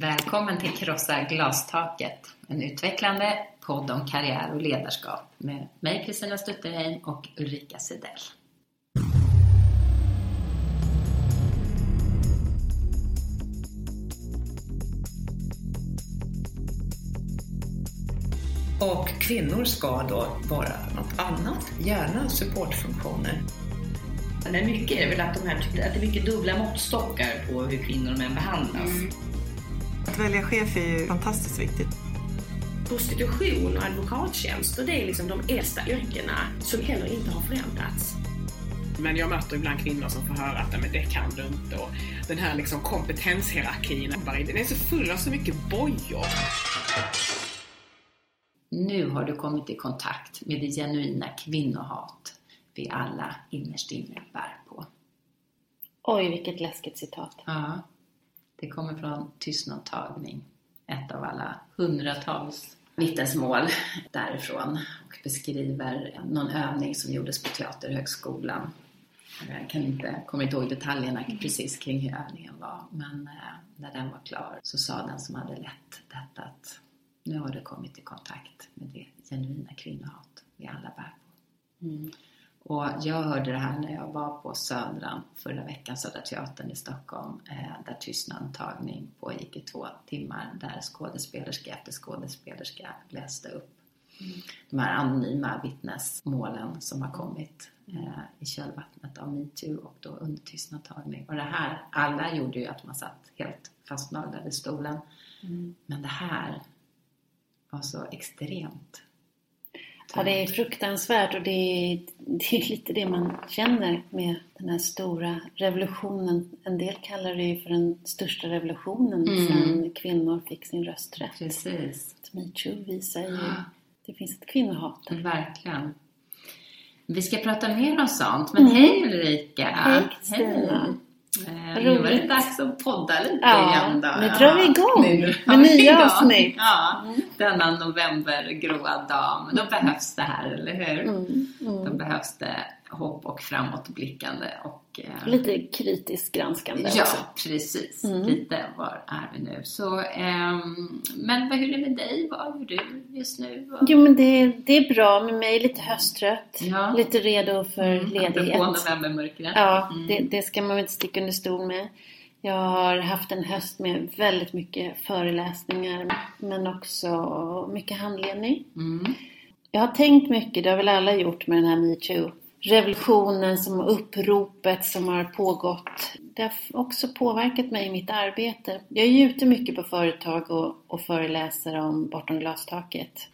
Välkommen till Krossa glastaket, en utvecklande podd om karriär och ledarskap med mig Kristina Stutterheim och Ulrika Sidell. Och kvinnor ska då vara något annat, gärna supportfunktioner. Men mycket är väl att, de här, att det är mycket dubbla måttstockar på hur kvinnor och män behandlas. Mm. Att välja chef är ju fantastiskt viktigt. Prostitution och advokattjänster, det är liksom de äldsta yrkena som heller inte har förändrats. Men jag möter ibland kvinnor som får höra att men det kan du inte. Och den här liksom kompetenshierarkin, den är så full av så mycket bojor. Nu har du kommit i kontakt med det genuina kvinnohat vi alla innerst inne bär på. Oj, vilket läskigt citat. Ja, det kommer från Tystnadtagning, ett av alla hundratals vittnesmål därifrån och beskriver någon övning som gjordes på Teaterhögskolan. Jag kan inte, kommer inte ihåg detaljerna precis kring hur övningen var, men eh, när den var klar så sa den som hade lett detta att nu har du kommit i kontakt med det genuina kvinnohat vi alla bär på. Mm. Och jag hörde det här när jag var på Södran förra veckan, Södra Teatern i Stockholm, eh, där tystnadtagning pågick i två timmar, där skådespelerska efter skådespelerska läste upp mm. de här anonyma vittnesmålen som har kommit eh, i kölvattnet av metoo och då under tystnadtagning. Och det här, alla gjorde ju att man satt helt fastnaglad i stolen. Mm. Men det här var så extremt Ja, det är fruktansvärt och det är, det är lite det man känner med den här stora revolutionen. En del kallar det ju för den största revolutionen mm. sedan kvinnor fick sin rösträtt. Precis. Metoo visar ju att det finns ett kvinnohat. Verkligen. Vi ska prata mer om sånt, men mm. hej Ulrika! Hej Kristina! Eh, nu var det dags att podda lite ja, igen då. nu drar vi igång nu med nya avsnitt. Ja, mm. denna novembergråa dag. Men då behövs det här, eller hur? Mm, mm. Då behövs det hopp och framåtblickande och eh, lite kritiskt granskande ja, också. precis. Mm. Lite var är vi nu? Så, eh, men hur är det med dig? Vad gör du just nu? Jo, men det, det är bra med mig. Lite höstrött. Ja. Lite redo för mm, ledighet. Apropå novembermörkret. Ja, mm. det, det ska man väl inte sticka under stol med. Jag har haft en höst med väldigt mycket föreläsningar men också mycket handledning. Mm. Jag har tänkt mycket, det har väl alla gjort med den här metoo revolutionen, som uppropet som har pågått. Det har också påverkat mig i mitt arbete. Jag är ju ute mycket på företag och, och föreläser om Bortom glastaket.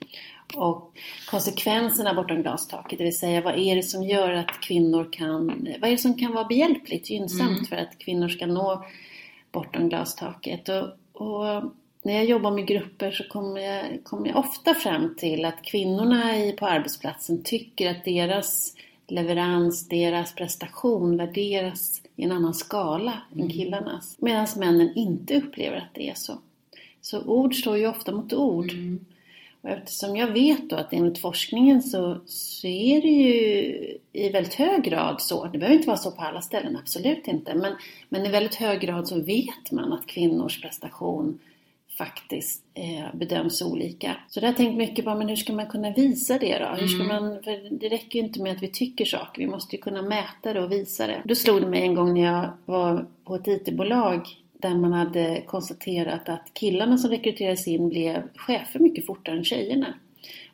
Och konsekvenserna bortom glastaket, det vill säga vad är det som gör att kvinnor kan, vad är det som kan vara behjälpligt, gynnsamt mm. för att kvinnor ska nå bortom glastaket. Och, och när jag jobbar med grupper så kommer jag, kommer jag ofta fram till att kvinnorna i, på arbetsplatsen tycker att deras leverans, deras prestation värderas i en annan skala mm. än killarnas. Medan männen inte upplever att det är så. Så ord står ju ofta mot ord. Mm. Och eftersom jag vet då att enligt forskningen så, så är det ju i väldigt hög grad så, det behöver inte vara så på alla ställen, absolut inte, men, men i väldigt hög grad så vet man att kvinnors prestation faktiskt eh, bedöms olika. Så det har jag tänkt mycket på, men hur ska man kunna visa det då? Hur ska mm. man, för det räcker ju inte med att vi tycker saker, vi måste ju kunna mäta det och visa det. Då slog det mig en gång när jag var på ett IT-bolag där man hade konstaterat att killarna som rekryterades in blev chefer mycket fortare än tjejerna.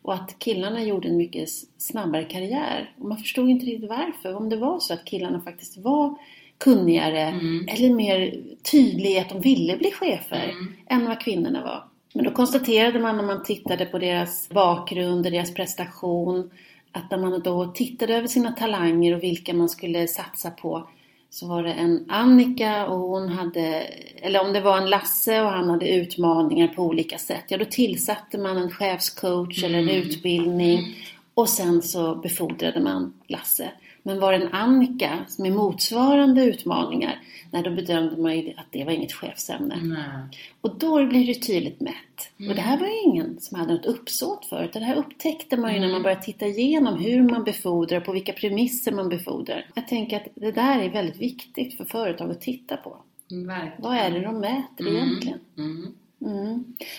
Och att killarna gjorde en mycket snabbare karriär. Och man förstod inte riktigt varför. Om det var så att killarna faktiskt var kunnigare mm. eller mer tydliga i att de ville bli chefer mm. än vad kvinnorna var. Men då konstaterade man när man tittade på deras bakgrund och deras prestation att när man då tittade över sina talanger och vilka man skulle satsa på så var det en Annika och hon hade, eller om det var en Lasse och han hade utmaningar på olika sätt. Ja, då tillsatte man en chefscoach mm. eller en mm. utbildning mm. och sen så befordrade man Lasse. Men var en Annika med motsvarande utmaningar, nej då bedömde man ju att det var inget chefsämne. Nej. Och då blir det tydligt mätt. Mm. Och det här var ju ingen som hade något uppsåt för det här upptäckte man ju mm. när man började titta igenom hur man befordrar, på vilka premisser man befordrar. Jag tänker att det där är väldigt viktigt för företag att titta på. Verkligen. Vad är det de mäter mm. egentligen? Mm.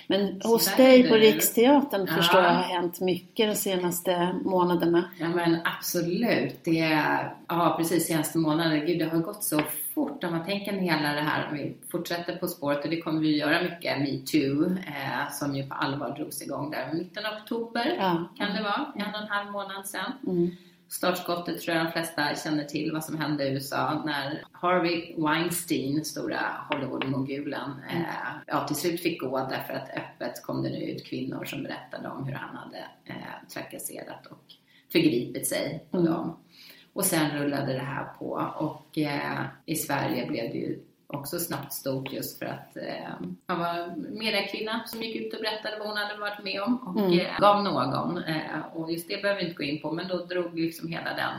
Men hos dig på det- Riksteatern Ja. förstår jag har hänt mycket de senaste månaderna. Ja men absolut. Det är, ja precis senaste månaden. Gud det har gått så fort om man tänker hela det här. Om vi fortsätter På spåret och det kommer vi göra mycket. Metoo eh, som ju på allvar drogs igång där mitten av oktober. Ja. Kan det vara. En och en halv månad sedan. Mm. Startskottet tror jag de flesta känner till vad som hände i USA när Harvey Weinstein, stora Hollywood-mogulen, eh, ja, till slut fick gå därför att öppet kom det nu ut kvinnor som berättade om hur han hade eh, trakasserat och förgripit sig på Mm. dem. Och sen rullade det här på och eh, i Sverige blev det ju också snabbt stort just för att eh, han var mediekvinna som gick ut och berättade vad hon hade varit med om och Mm. eh, gav någon. Eh, och just det behöver vi inte gå in på men då drog liksom hela den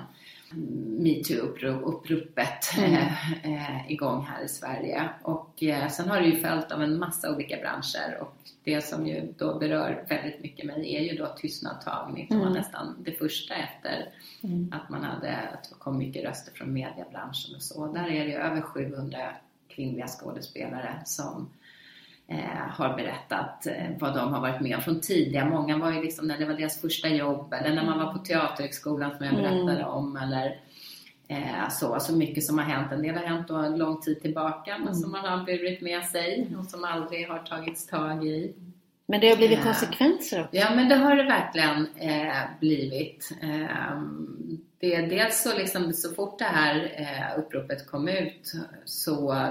metoo-uppropet Mm. eh, eh, igång här i Sverige. Och eh, sen har det ju följt av en massa olika branscher och det som ju då berör väldigt mycket mig är ju då tystnadtagning som Mm. var nästan det första efter Mm. att man hade, att det kom mycket röster från mediebranschen och så. Där är det ju över 700 kvinnliga skådespelare som eh, har berättat eh, vad de har varit med om från tidiga. Många var ju liksom när det var deras första jobb eller när man var på Teaterhögskolan som jag Mm. berättade om eller eh, så, så mycket som har hänt. En del har hänt då en lång tid tillbaka men Mm. som man har burit med sig och som aldrig har tagits tag i. Men det har blivit Ja. konsekvenser också. Ja, men det har det verkligen eh, blivit. Eh, det, dels så, liksom, så fort det här eh, uppropet kom ut så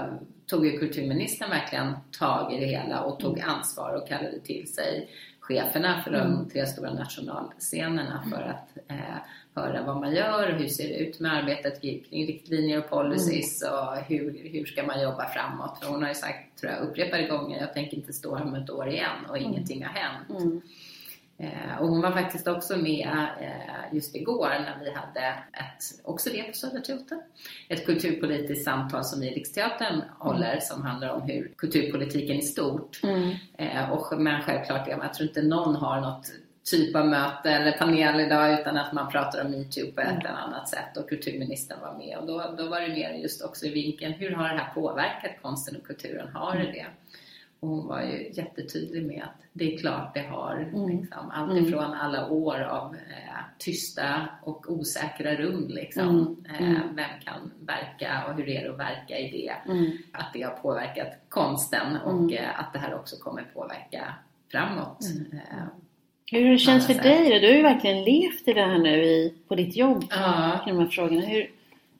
tog ju kulturministern verkligen tag i det hela och tog ansvar och kallade till sig cheferna för de tre stora nationalscenerna för att eh, höra vad man gör och hur ser det ut med arbetet kring riktlinjer och policies och hur, hur ska man jobba framåt. För hon har ju sagt, tror jag, upprepade gånger, jag tänker inte stå här om ett år igen och ingenting har hänt. Mm. Eh, och hon var faktiskt också med eh, just igår när vi hade ett, också det på Södra Teatern, ett kulturpolitiskt samtal som vi i Riksteatern håller som handlar om hur kulturpolitiken i stort. Mm. Eh, och, men självklart, jag tror inte någon har något typ av möte eller panel idag utan att man pratar om metoo på ett eller annat sätt och kulturministern var med och då, då var det mer just också i vinkeln, hur har det här påverkat konsten och kulturen? Har det det? Och hon var ju jättetydlig med att det är klart det har. Mm. Liksom, allt ifrån alla år av eh, tysta och osäkra rum. Liksom. Mm. Eh, vem kan verka och hur är det att verka i det? Mm. Att det har påverkat konsten och Mm. eh, att det här också kommer påverka framåt. Hur det känts för dig då? Du har ju verkligen levt i det här nu i, på ditt jobb, ja, i de här frågorna. Hur,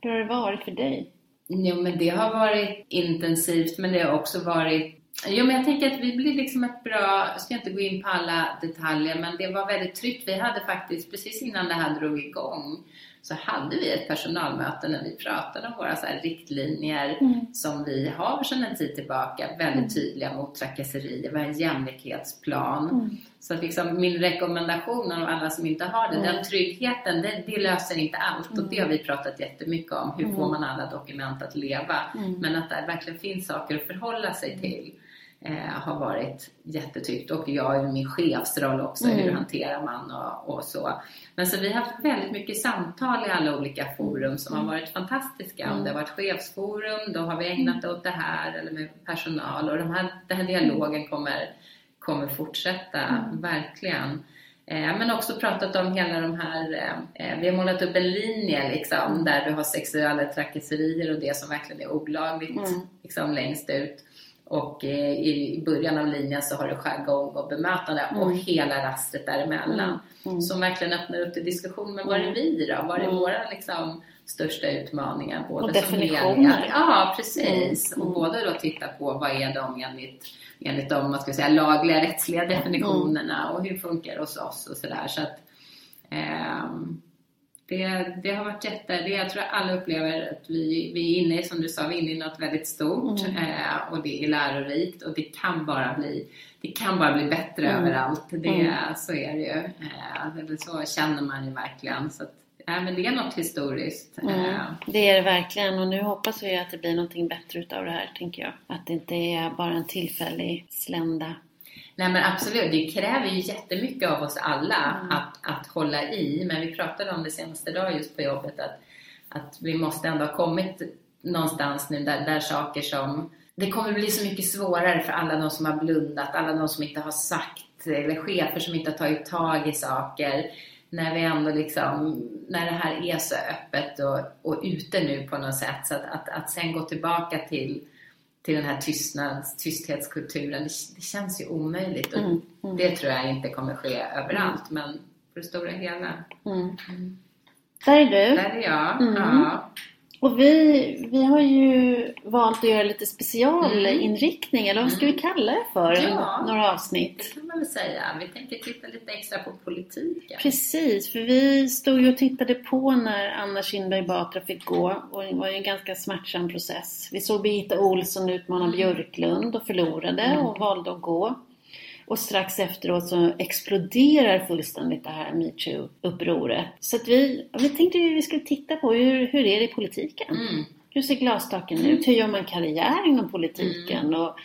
hur har det varit för dig? Jo, men det har varit intensivt, men det har också varit Jo, men jag tänker att vi blir liksom ett bra, jag ska inte gå in på alla detaljer, men det var väldigt tryggt. Vi hade faktiskt, precis innan det här drog igång, så hade vi ett personalmöte när vi pratade om våra så riktlinjer Mm. som vi har sedan en tid tillbaka, väldigt tydliga mot trakasserier. Vi har en jämlikhetsplan. Mm. Så liksom min rekommendation av alla som inte har det, Mm. den tryggheten, det, det löser inte allt. Och det har vi pratat jättemycket om. Hur får man alla dokument att leva? Mm. Men att det verkligen finns saker att förhålla sig till eh, har varit jättetydligt. Och jag i min chefsroll också, Mm. hur hanterar man och, och så. Men så vi har haft väldigt mycket samtal i alla olika forum som har varit fantastiska. Om det har varit chefsforum, då har vi ägnat det åt det här, eller med personal. Och de här, den här dialogen kommer, kommer fortsätta, verkligen. Eh, Men också pratat om hela de här, eh, vi har målat upp en linje liksom, där du har sexuella trakasserier och det som verkligen är olagligt Mm. liksom, längst ut. Och eh, i början av linjen så har du jargong och bemötande och hela rastret däremellan. Mm. Som verkligen öppnar upp till diskussion. Men vad är vi då? Vad är Mm. våra liksom, största utmaningar? Både Och definitioner. Ja, precis. Mm. Och både då titta på vad är de enligt, enligt de vad ska säga, lagliga rättsliga definitionerna och hur funkar det hos oss och sådär. Så att, ehm, det, det har varit jätte... Det, jag tror alla upplever att vi, vi är inne, i, som du sa, vi är inne i något väldigt stort Mm. eh, och det är lärorikt och det kan bara bli, det kan bara bli bättre Mm. överallt. Det, Mm. Så är det ju. Eh, så känner man ju verkligen. Så att, ja, men det är något historiskt. Mm, Eh, det är det verkligen och nu hoppas vi att det blir någonting bättre utav det här, tänker jag. Att det inte är bara en tillfällig slända. Nej men absolut, det kräver ju jättemycket av oss alla Mm. att, att hålla i. Men vi pratade om det senaste dagen just på jobbet att, att vi måste ändå ha kommit någonstans nu där, där saker som det kommer bli så mycket svårare för alla de som har blundat, alla de som inte har sagt, eller chefer som inte har tagit tag i saker. När vi ändå liksom, när det här är så öppet och, och ute nu på något sätt. Så att, att, att sen gå tillbaka till, till den här tystnads, tysthetskulturen, det, det känns ju omöjligt. Och Mm, mm. Det tror jag inte kommer ske överallt, men på det stora hela. Mm. Där är du. Där är jag. Mm. Ja. Och vi, vi har ju valt att göra lite specialinriktning, eller vad ska vi kalla det för? Mm. Ja. Några avsnitt. Det kan man väl säga. Vi tänker titta lite extra på politiken. Precis, för vi stod ju och tittade på när Anna Kinberg Batra fick gå och det var ju en ganska smärtsam process. Vi såg Birgitta Olsson utmana Mm. Björklund och förlorade och valde att gå. Och strax efteråt så exploderar fullständigt det här metoo-upproret. Så att vi, vi tänkte vi skulle titta på hur, hur är det i politiken? Mm. Hur ser glastaken ut? Hur gör man karriär inom politiken? Och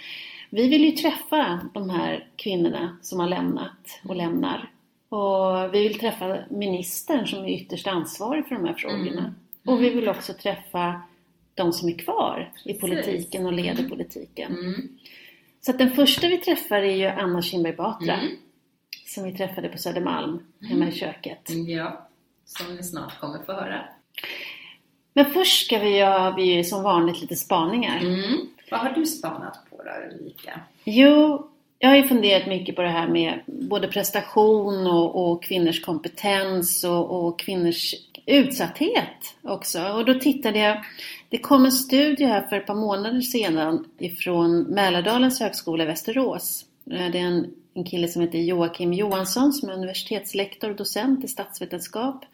vi vill ju träffa de här kvinnorna som har lämnat och lämnar. Och vi vill träffa ministern som är ytterst ansvarig för de här frågorna. Och vi vill också träffa de som är kvar i politiken och leder politiken. Mm. Så att den första vi träffar är ju Anna Kinberg Batra. Mm. Som vi träffade på Södermalm, hemma i köket. Ja, som ni snart kommer få höra. Men först ska vi göra vi som vanligt lite spaningar. Mm. Vad har du spanat på då Ulrika? Jo, jag har ju funderat mycket på det här med både prestation och, och kvinnors kompetens och, och kvinnors utsatthet också. Och då tittade jag, det kom en studie här för ett par månader sedan ifrån Mälardalens högskola i Västerås. Eh, det är en, en kille som heter Joakim Johansson som är universitetslektor och docent i statsvetenskap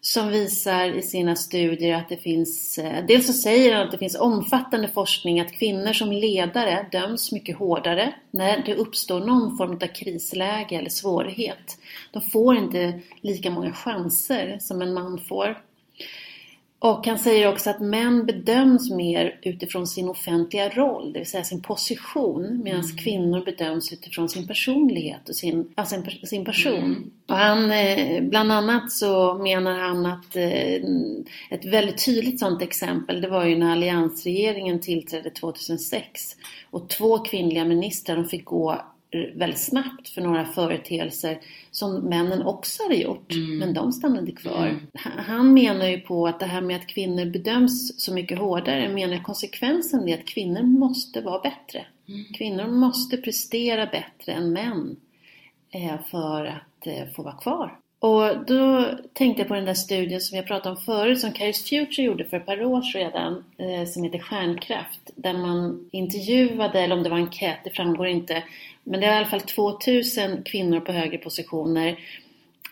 som visar i sina studier att det finns, eh, dels så säger han att det finns omfattande forskning att kvinnor som ledare döms mycket hårdare när det uppstår någon form av krisläge eller svårighet. De får inte lika många chanser som en man får. Och han säger också att män bedöms mer utifrån sin offentliga roll, det vill säga sin position, medan kvinnor bedöms utifrån sin personlighet och sin, ja, sin, per- sin person. Och han, eh, bland annat så menar han att eh, ett väldigt tydligt sådant exempel, det var ju när alliansregeringen tillträdde 2006 och två kvinnliga ministrar de fick gå väldigt snabbt för några företeelser som männen också hade gjort, men de stannade kvar. Han- Han menar ju på att det här med att kvinnor bedöms så mycket hårdare, menar konsekvensen är att kvinnor måste vara bättre. Kvinnor måste prestera bättre än män eh, för att eh, få vara kvar. Och då tänkte jag på den där studien som jag pratade om förut som Caris Future gjorde för ett par år sedan eh, som heter Stjärnkraft där man intervjuade, eller om det var enkät, det framgår inte, men det var i alla fall 2000 kvinnor på högre positioner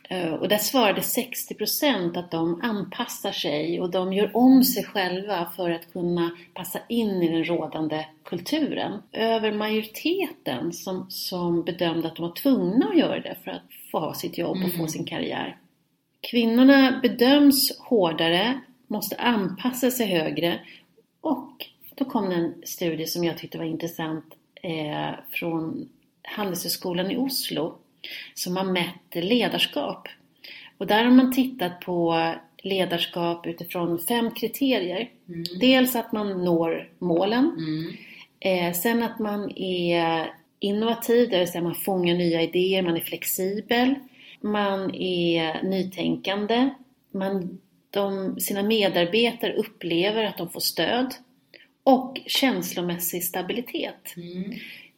Eh, och där svarade 60% att de anpassar sig och de gör om sig själva för att kunna passa in i den rådande kulturen. Över majoriteten som, som bedömde att de var tvungna att göra det för att få ha sitt jobb och få sin karriär. Kvinnorna bedöms hårdare, måste anpassa sig högre och då kom det en studie som jag tyckte var intressant eh, från Handelshögskolan i Oslo som har mätt ledarskap. Och där har man tittat på ledarskap utifrån fem kriterier. Dels att man når målen. Eh, sen att man är innovativ, det vill säga man fångar nya idéer, man är flexibel. Man är nytänkande. Man, de, sina medarbetare upplever att de får stöd. Och känslomässig stabilitet.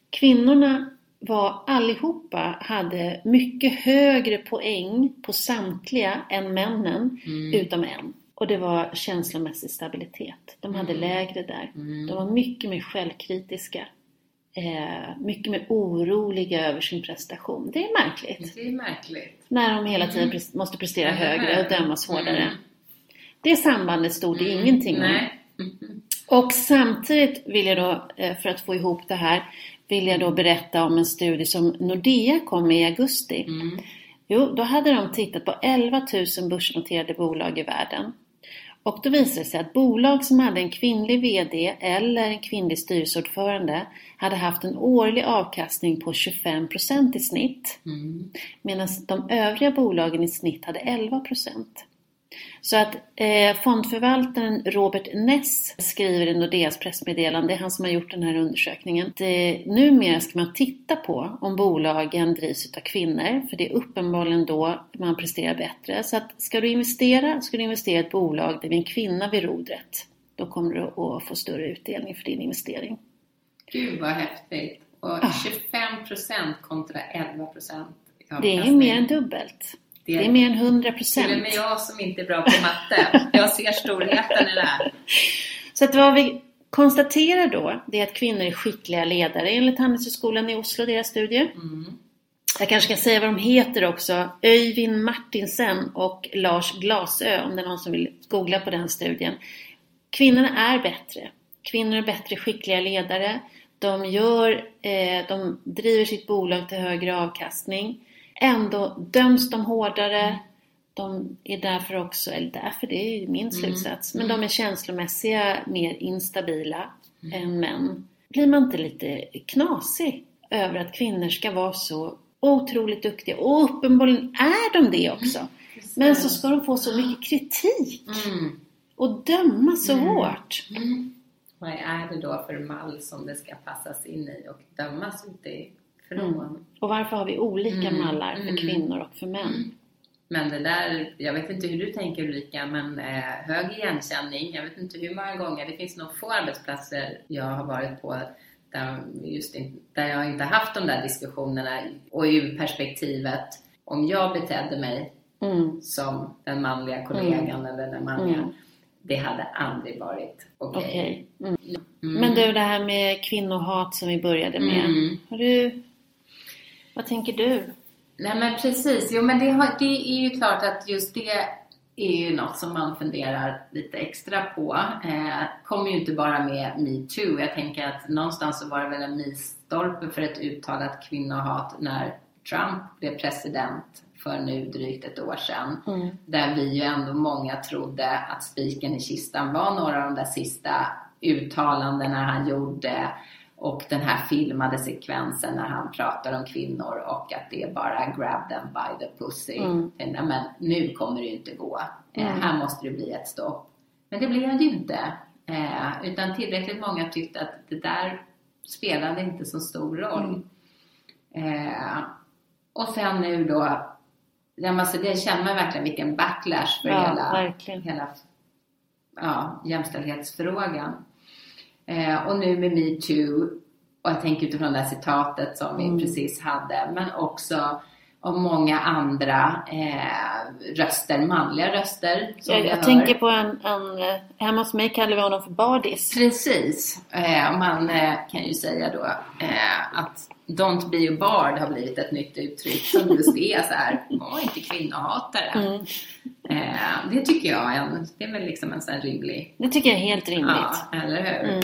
Kvinnorna var allihopa hade mycket högre poäng på samtliga än männen, utom en. Och det var känslomässig stabilitet. De hade lägre där. De var mycket mer självkritiska. Eh, mycket mer oroliga över sin prestation. Det är märkligt. Det är märkligt. När de hela tiden pres- måste prestera högre och dömas hårdare. Mm. Det sambandet stod det ingenting om. Och samtidigt vill jag då, eh, för att få ihop det här, vill jag då berätta om en studie som Nordea kom med i augusti. Jo, då hade de tittat på 11 000 börsnoterade bolag i världen. Och då visade det sig att bolag som hade en kvinnlig VD eller en kvinnlig styrelseordförande hade haft en årlig avkastning på 25% i snitt. Medan de övriga bolagen i snitt hade 11%. Så att eh, fondförvaltaren Robert Ness skriver i Nordeas pressmeddelande, det är han som har gjort den här undersökningen, att eh, numera ska man titta på om bolagen drivs av kvinnor, för det är uppenbarligen då man presterar bättre. Så att ska du investera, ska du investera i ett bolag där det är en kvinna vid rodret, då kommer du att få större utdelning för din investering. Gud vad häftigt! Och 25% kontra 11% Det är mer än dubbelt. Det är, det är mer än 100 procent. Till och med jag som inte är bra på matte. Jag ser storheten i det här. Så att vad vi konstaterar då, det är att kvinnor är skickliga ledare enligt Handelshögskolan i Oslo, deras studie. Mm. Jag kanske ska säga vad de heter också. Öyvind Martinsen och Lars Glasö, om det är någon som vill googla på den studien. Kvinnorna är bättre. Kvinnor är bättre skickliga ledare. De, gör, eh, de driver sitt bolag till högre avkastning. Ändå döms de hårdare. De är därför också, eller därför, det är ju min mm. slutsats, men de är känslomässiga mer instabila mm. än män. Blir man inte lite knasig över att kvinnor ska vara så otroligt duktiga? Och uppenbarligen är de det också. Mm. Men så ska de få så mycket kritik. Mm. Och döma så mm. hårt. Mm. Vad är det då för mall som det ska passas in i och dömas utifrån? Mm. Och varför har vi olika mm. mallar för mm. kvinnor och för män? Men det där, jag vet inte hur du tänker Ulrika, men eh, hög igenkänning, jag vet inte hur många gånger, det finns nog få arbetsplatser jag har varit på där, just in, där jag inte haft de där diskussionerna och ur perspektivet om jag betedde mig mm. som den manliga kollegan mm. eller den manliga mm. det hade aldrig varit okej. Okay. Okay. Men du, det här med kvinnohat som vi började med. Har du vad tänker du? Nej men precis, jo men det, har, det är ju klart att just det är ju något som man funderar lite extra på. Eh, kommer ju inte bara med metoo. Jag tänker att någonstans så var det väl en milstolpe för ett uttalat kvinnohat när Trump blev president för nu drygt ett år sedan. Mm. Där vi ju ändå många trodde att spiken i kistan var några av de där sista uttalandena han gjorde och den här filmade sekvensen när han pratar om kvinnor och att det är bara grab them by the pussy. Mm. Men nu kommer det ju inte gå. Eh, mm. här måste det bli ett stopp. Men det blev det ju inte. Eh, utan tillräckligt många tyckte att det där spelade inte så stor roll. Mm. Eh, och sen nu då, alltså det känner man verkligen vilken backlash för ja, hela, hela ja, jämställdhetsfrågan. Eh, och nu med metoo, och jag tänker utifrån det här citatet som vi mm. precis hade, men också om många andra eh, röster, manliga röster. jag jag tänker på en, en, eh, hemma hos mig kallar vi honom för Badis. Precis. Eh, man eh, kan ju säga då eh, att Don't be a bard har blivit ett nytt uttryck som just är så här, var inte kvinnohatare. Mm. Eh, det tycker jag är, en, det är väl liksom en sån rimlig... Det tycker jag är helt rimligt. Ja, eller hur? Mm.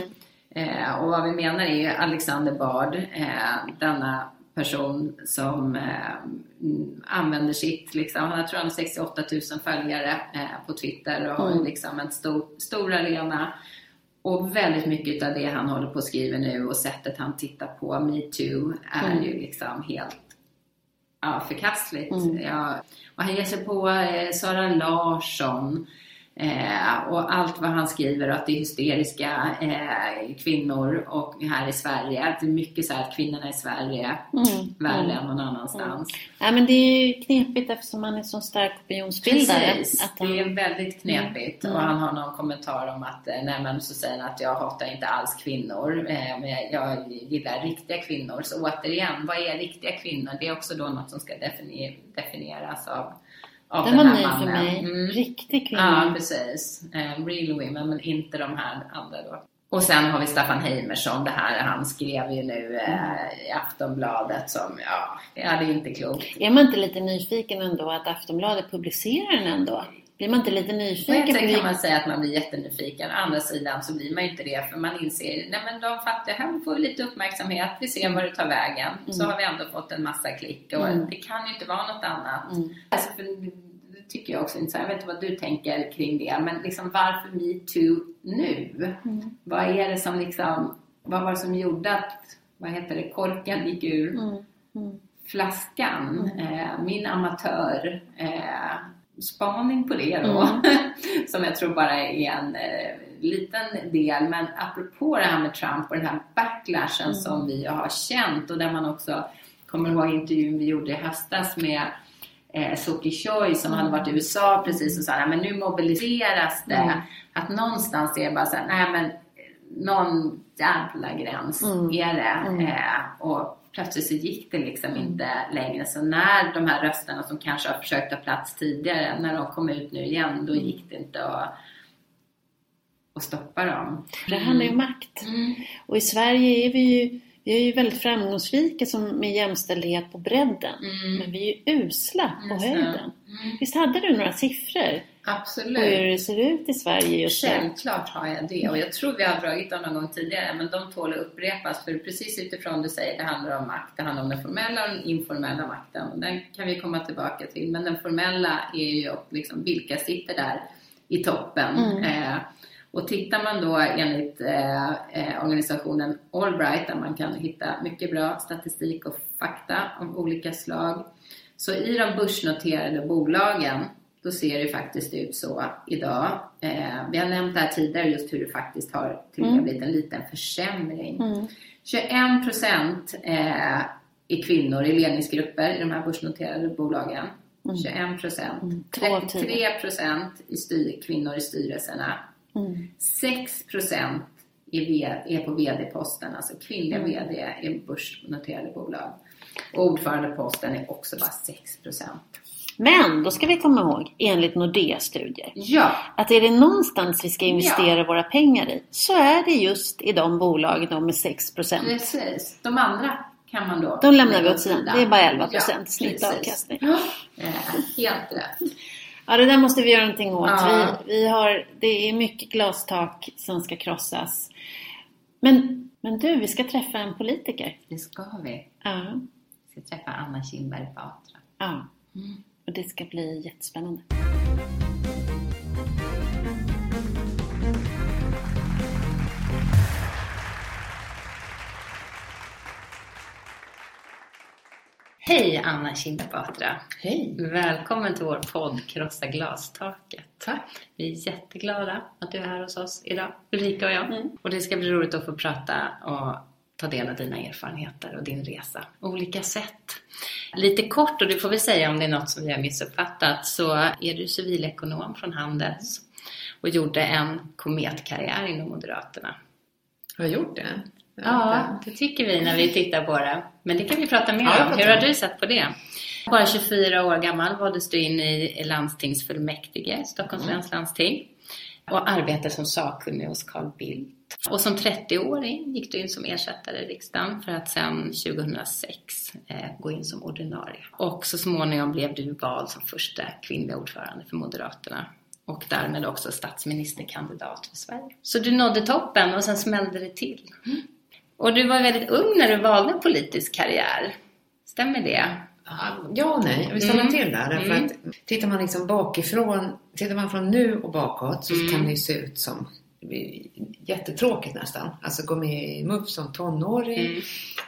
Eh, och vad vi menar är Alexander Bard, eh, denna person som eh, använder sitt, liksom, han har tror han 68 000 följare eh, på Twitter och mm. liksom en stor, stor arena. Och väldigt mycket av det han håller på att skriva nu och sättet han tittar på metoo är mm. ju liksom helt ja, förkastligt. Mm. Ja, och han ger sig på eh, Sara Larsson Eh, och allt vad han skriver att det är hysteriska eh, kvinnor och här i Sverige. Att det är mycket så här att kvinnorna i Sverige mm. värre mm. än någon annanstans. Mm. Ja, men det är ju knepigt eftersom han är så stark opinionsbildare. Precis, han... det är väldigt knepigt. Mm. Och han har någon kommentar om att, eh, nej men så säger han att jag hatar inte alls kvinnor. Eh, men jag, jag, gillar riktiga kvinnor. Så återigen, vad är riktiga kvinnor? Det är också då något som ska definieras av av den, den var ny för mig. Mm. Riktig kvinna. Ja, precis. Um, real women, men inte de här andra då. Och sen har vi Staffan Heimersson, det här han skrev ju nu eh, i Aftonbladet som, ja, det är inte klokt. Är man inte lite nyfiken ändå att Aftonbladet publicerar den ändå? Blir man inte lite nyfiken? På kan man säga att man blir jättenyfiken. Å andra sidan så blir man inte det för man inser, nej men de fattiga, här får vi lite uppmärksamhet, vi ser var det tar vägen. Mm. Så har vi ändå fått en massa klick och mm. det kan ju inte vara något annat. Mm. Alltså, tycker jag också inte. Jag vet inte vad du tänker kring det, men liksom varför metoo nu? Mm. Vad är det som liksom, vad var det som gjorde att, vad heter det, korken gick ur mm. Mm. flaskan? Eh, min amatör eh, spaning på det då. Mm. som jag tror bara är en eh, liten del. Men apropå det här med Trump och den här backlashen Mm. som vi har känt och där man också kommer ihåg intervjun vi gjorde i höstas med eh, Soki Choi som hade varit i USA precis och sa men nu mobiliseras det. Mm. Att någonstans är det bara så här, nej men någon jävla gräns Mm. är det. Mm. Eh, och plötsligt så gick det liksom inte längre. Så när de här rösterna som kanske har försökt ta plats tidigare, när de kom ut nu igen, då gick det inte att, att stoppa dem. Det handlar ju om makt. Mm. Och i Sverige är vi ju, vi är ju väldigt framgångsrika som, med jämställdhet på bredden. Mm. Men vi är ju usla på Just höjden. Mm. Visst hade du några siffror på hur Absolut. det ser ut i Sverige just nu? Självklart har jag det och jag tror vi har dragit dem någon gång tidigare men de tål att upprepas för precis utifrån du säger, det handlar om makt. Det handlar om den formella och den informella makten och den kan vi komma tillbaka till. Men den formella är ju liksom vilka sitter där i toppen. Mm. Eh, och tittar man då enligt eh, eh, organisationen Allbright där man kan hitta mycket bra statistik och fakta av olika slag. Så i de börsnoterade bolagen då ser det faktiskt ut så idag. Eh, vi har nämnt det här tidigare just hur det faktiskt har till och med Mm. blivit en liten försämring. Mm. 21 procent eh, är kvinnor i ledningsgrupper i de här börsnoterade bolagen. Mm. 21 procent. Mm. Två av tio. 33 procent i styr, kvinnor i styrelserna. Mm. 6 procent är, V- är på VD-posten, alltså kvinnliga Mm. VD i börsnoterade bolag. Och ordförandeposten är också bara 6 procent. Men då ska vi komma ihåg, enligt Nordea-studier, Ja, att är det någonstans vi ska investera våra pengar i så är det just i de bolagen de med 6% precis. De andra kan man då De lämnar vi åt sidan. Det är bara 11 procent snitt precis. avkastning. Eh, helt rätt. Ja, det där måste vi göra någonting åt. Ja. Vi, vi har, det är mycket glastak som ska krossas. Men, men du, vi ska träffa en politiker. Det ska vi. Ja, Vi ska träffa Anna Kinberg Batra. ja. Mm. Och det ska bli jättespännande. Hej Anna Kinberg Batra. Hej! Välkommen till vår podd Krossa glastaket. Tack! Vi är jätteglada att du är här hos oss idag, Ulrika och jag. Mm. Och det ska bli roligt att få prata och ta del av dina erfarenheter och din resa på olika sätt. Lite kort, och du får väl säga om det är något som vi har missuppfattat, så är du civilekonom från Handels och gjorde en kometkarriär inom Moderaterna. Har jag gjort det? Ja, det tycker vi när vi tittar på det. Men det kan vi prata mer Ja, om. Hur har du sett på det? Bara 24 år gammal valdes du in i landstingsfullmäktige, Stockholms Mm. läns landsting. Och arbetade som sakkunnig hos Carl Bildt. Och som 30-åring gick du in som ersättare i riksdagen för att sedan 2006 eh, gå in som ordinarie. Och så småningom blev du vald som första kvinnliga ordförande för Moderaterna. Och därmed också statsministerkandidat för Sverige. Så du nådde toppen och sen smällde det till. Och du var väldigt ung när du valde politisk karriär. Stämmer det? Ja och nej, jag vill ställa Mm. till där. Därför Mm. att tittar man liksom bakifrån, tittar man från nu och bakåt så Mm. kan det ju se ut som jättetråkigt nästan. Alltså gå med i MUF som tonåring Mm.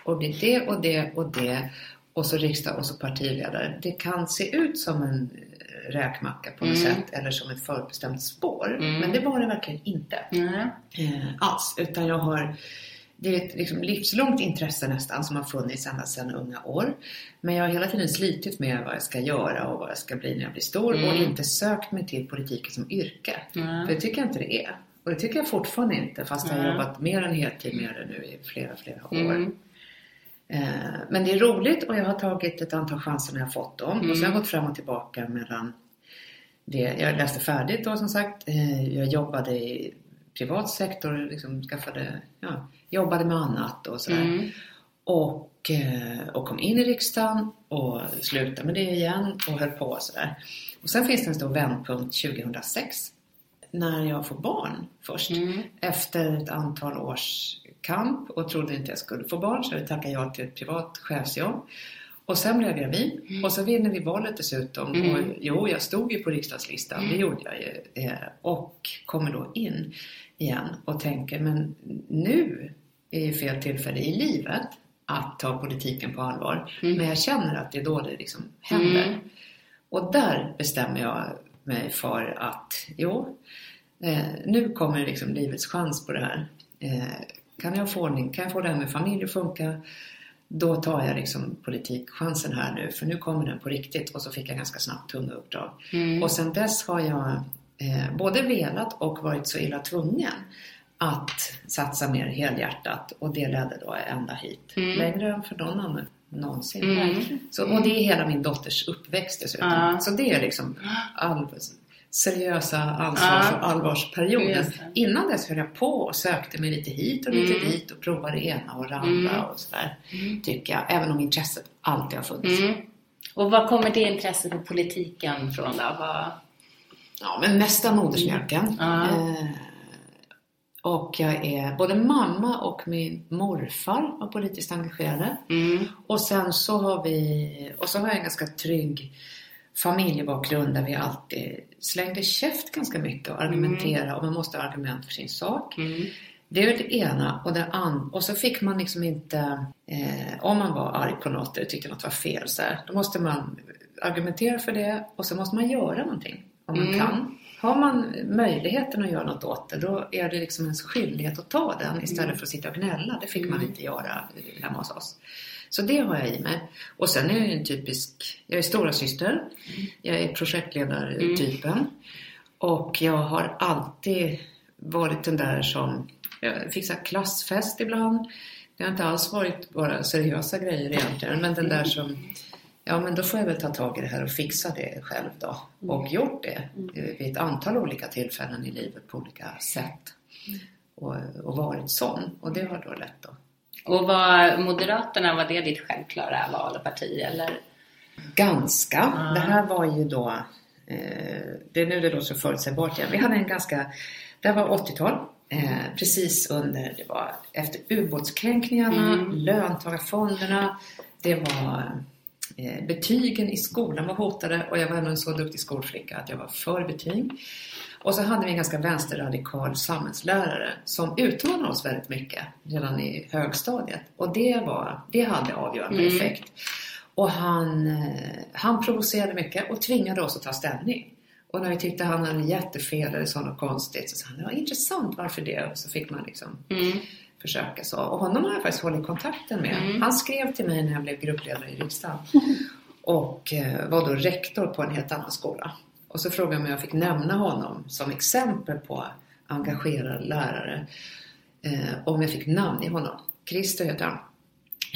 och bli det och det och det och så riksdag och så partiledare. Det kan se ut som en räkmacka på något Mm. sätt eller som ett förutbestämt spår. Mm. Men det var det verkligen inte. Eh, alls. Utan jag har, det är ett liksom livslångt intresse nästan som har funnits ända sedan unga år. Men jag har hela tiden slitit med vad jag ska göra och vad jag ska bli när jag blir stor och Mm. inte sökt mig till politiken som yrke. För Nej. det tycker jag inte det är. Och det tycker jag fortfarande inte fast jag har Nej. jobbat mer än heltid med det nu i flera, flera år. Mm. Eh, Men det är roligt och jag har tagit ett antal chanser när jag har fått dem. Mm. Och så har jag gått fram och tillbaka mellan det. Jag läste färdigt då som sagt. Eh, Jag jobbade i privat sektor, liksom skaffade, ja, jobbade med annat och sådär. Mm. Och, eh, och kom in i riksdagen och slutade med det igen och höll på och sådär. Och sen finns det en stor vändpunkt 2006 när jag får barn först. Mm. Efter ett antal års kamp och trodde inte jag skulle få barn så jag tackade jag till ett privat chefsjobb. Och sen blev jag gravid och så vinner vi valet dessutom. Mm. Och, jo, jag stod ju på riksdagslistan, det gjorde jag ju. Eh, Och kommer då in igen och tänker, men nu är ju fel tillfälle i livet att ta politiken på allvar. Mm. Men jag känner att det är då det liksom händer. Mm. Och där bestämmer jag mig för att, jo, eh, nu kommer liksom livets chans på det här. Eh, kan jag få ordning, kan jag få det här med familj att funka? Då tar jag liksom politikchansen här nu, för nu kommer den på riktigt. Och så fick jag ganska snabbt tunga uppdrag. Mm. Och sen dess har jag eh, både velat och varit så illa tvungen att satsa mer helhjärtat och det ledde då ända hit. Mm. Längre än för någon annan någonsin. Mm. Så, och det är hela min dotters uppväxt dessutom. Ja. Så det är liksom all, seriösa ansvars och allvarsperioden. Innan dess höll jag på och sökte mig lite hit och lite Mm. dit och provade det ena och det andra Mm. och sådär. Tycker jag. Även om intresset alltid har funnits. Mm. Och var kommer det intresset för politiken från då? Vad... Ja, men mesta modersmjölken. Ja. Eh, och jag är både mamma och min morfar var politiskt engagerade. Mm. Och sen så har vi, och så har jag en ganska trygg familjebakgrund där vi alltid slängde käft ganska mycket och argumenterade och man måste ha argument för sin sak. Mm. Det är det ena och det andra. Och så fick man liksom inte, eh, om man var arg på något eller tyckte något var fel så här, då måste man argumentera för det och så måste man göra någonting om man Mm. kan. Har man möjligheten att göra något åt det, då är det liksom ens skyldighet att ta den istället för att sitta och gnälla. Det fick man inte göra hemma hos oss. Så det har jag i mig. Och sen är jag en typisk, jag är stora syster. Jag är projektledartypen. Och jag har alltid varit den där som jag fixar klassfest ibland. Det har inte alls varit bara seriösa grejer egentligen, men den där som Ja men då får jag väl ta tag i det här och fixa det själv då. Och gjort det vid ett antal olika tillfällen i livet på olika sätt. Och, och varit sån. Och det har då lett då. Och var Moderaterna, var det ditt självklara val och parti eller? Ganska. Ja. Det här var ju då, eh, det är nu det låter så förutsägbart igen. Vi hade en ganska, det här var 80-tal. Eh, precis under, det var efter ubåtskränkningarna, Mm. löntagarfonderna, det var eh, betygen i skolan var hotade och jag var ändå en så duktig skolflicka att jag var för betyg. Och så hade vi en ganska vänsterradikal samhällslärare som utmanade oss väldigt mycket redan i högstadiet. Och det, var, det hade avgörande Mm. effekt. Och han, eh, han provocerade mycket och tvingade oss att ta ställning. Och när vi tyckte han hade jättefel eller sa något konstigt så sa han, ja intressant, varför det? Och så fick man liksom Mm. Försöka så. Och honom har jag faktiskt hållit kontakten med. Mm. Han skrev till mig när jag blev gruppledare i riksdagen. Och eh, var då rektor på en helt annan skola. Och så frågade jag om jag fick nämna honom som exempel på engagerad lärare. Eh, om jag fick namn i honom. Christer heter han.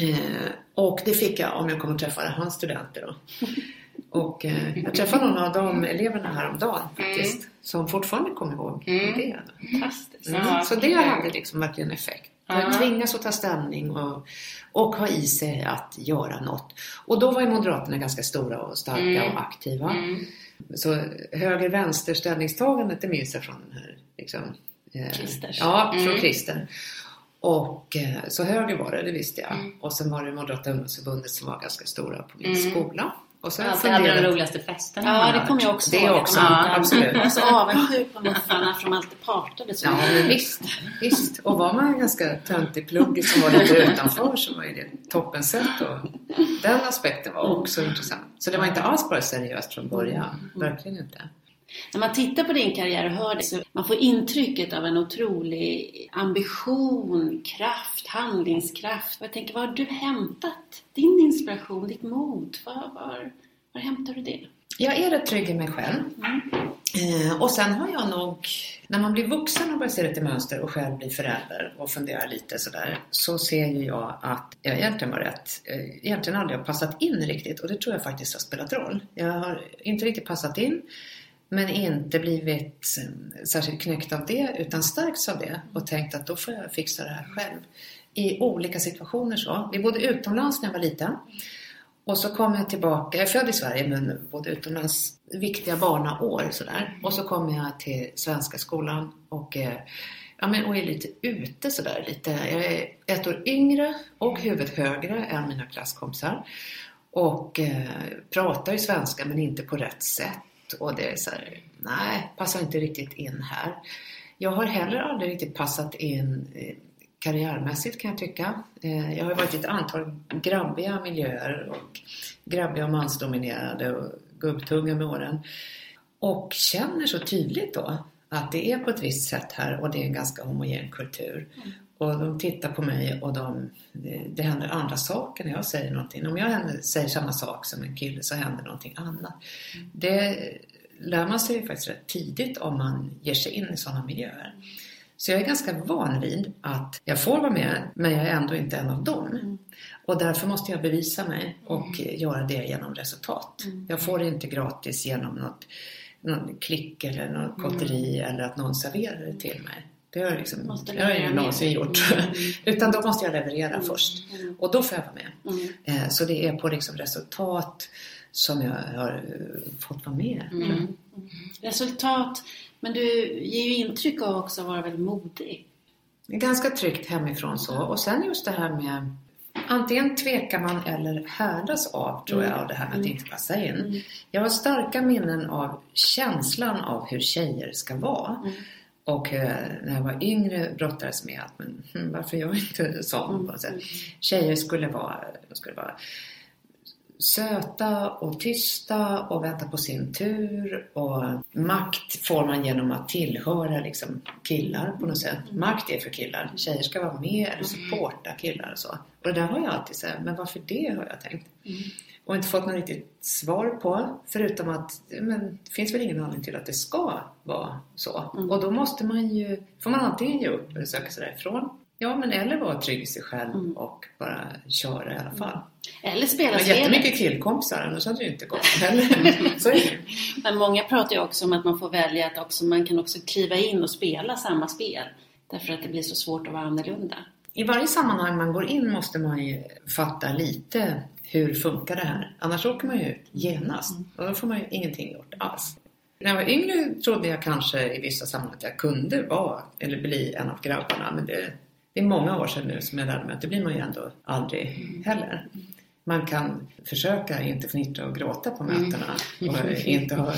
Eh, och det fick jag om jag kom och träffade hans studenter då. Och eh, jag träffade någon av de eleverna häromdagen faktiskt. Som fortfarande kommer ihåg Mm. det. Fantastiskt. Mm. Ja, så det hade liksom verkligen effekt. Jag tvingas att ta ställning och, och ha i sig att göra något. Och då var ju Moderaterna ganska stora och starka Mm. och aktiva. Mm. Så höger-vänster ställningstagandet det minns jag från den här liksom, eh, Christers. Ja, från Mm. Christer. Och eh, så höger var det, det visste jag. Mm. Och sen var det Moderata ungdomsförbundet som var ganska stora på min Mm. skola. Och jag Alltid hade de funderat- roligaste festerna. Ja, det kommer jag också Det också, Ja. absolut. Jag var så avundsjuk på muffarna för de alltid partade så Ja, men visst, visst. Och var man ganska töntig pluggis som var lite utanför så var ju det toppen sätt och den aspekten var också intressant. Så det var inte alls bara seriöst från början. Verkligen inte. När man tittar på din karriär och hör det så man får intrycket av en otrolig ambition, kraft, handlingskraft. Och jag tänker, var har du hämtat din inspiration, ditt mod? Var, var, var hämtar du det? Jag är rätt trygg i mig själv. Eh, och sen har jag nog, när man blir vuxen och börjar se lite mönster och själv blir förälder och funderar lite sådär, så ser ju jag att jag egentligen var rätt, eh, egentligen aldrig har passat in riktigt och det tror jag faktiskt har spelat roll. Jag har inte riktigt passat in, men inte blivit eh, särskilt knäckt av det, utan stärkts av det och tänkt att då får jag fixa det här själv. I olika situationer så. Vi bodde utomlands när jag var liten. Och så kom jag tillbaka, jag är född i Sverige men bodde utomlands viktiga barnaår sådär. Och så kom jag till svenska skolan och, eh, ja, men, och är lite ute sådär. Lite, jag är ett år yngre och huvudet högre än mina klasskompisar. Och eh, pratar ju svenska men inte på rätt sätt. Och det är så här, nej, passar inte riktigt in här. Jag har heller aldrig riktigt passat in eh, karriärmässigt kan jag tycka. Eh, jag har varit i ett antal grabbiga miljöer och grabbiga och mansdominerade och gubbtunga med åren. Och känner så tydligt då att det är på ett visst sätt här och det är en ganska homogen kultur. Mm. Och de tittar på mig och de, det händer andra saker när jag säger någonting. Om jag säger samma sak som en kille så händer någonting annat. Det lär man sig faktiskt rätt tidigt om man ger sig in i sådana miljöer. Så jag är ganska van vid att jag får vara med men jag är ändå inte en av dem. Mm. Och därför måste jag bevisa mig och göra det genom resultat. Mm. Jag får det inte gratis genom något, någon klick eller något mm. kotteri eller att någon serverar det till mig. Det har, liksom, det har jag ju någonsin gjort. Mm. Utan då måste jag leverera mm. först. Och då får jag vara med. Eh, så det är på liksom resultat som jag har eh, fått vara med. Resultat men du ger ju intryck av också att vara väldigt modig. Ganska tryggt hemifrån så. Och sen just det här med Antingen tvekar man eller härdas av, tror jag, av det här med att mm. inte passa in. Mm. Jag har starka minnen av känslan av hur tjejer ska vara. Mm. Och eh, när jag var yngre brottades med att, men hm, varför jag inte sån? Mm. Sätt. Tjejer skulle vara, skulle vara söta och tysta och vänta på sin tur. Och makt får man genom att tillhöra liksom killar på något sätt. Makt är för killar. Tjejer ska vara med eller supporta killar och så. Och det där har jag alltid sagt, men varför det har jag tänkt. Och inte fått något riktigt svar på. Förutom att men, det finns väl ingen anledning till att det ska vara så. Mm. Och då måste man ju, får man antingen ge upp eller söka sig därifrån. Ja, men eller vara trygg i sig själv mm. och bara köra i alla fall. Eller spela spelet. Jättemycket killkompisar, annars hade det ju inte gått. Men många pratar ju också om att man får välja att också, man kan också kliva in och spela samma spel. Därför att det blir så svårt att vara annorlunda. I varje sammanhang man går in måste man ju fatta lite hur funkar det här? Annars åker man ju ut genast mm. och då får man ju ingenting gjort alls. När jag var yngre trodde jag kanske i vissa sammanhang att jag kunde vara eller bli en av grabbarna men det det är många år sedan nu som jag lärde mig att det blir man ju ändå aldrig heller. Man kan försöka inte fnittra och gråta på mötena och inte ha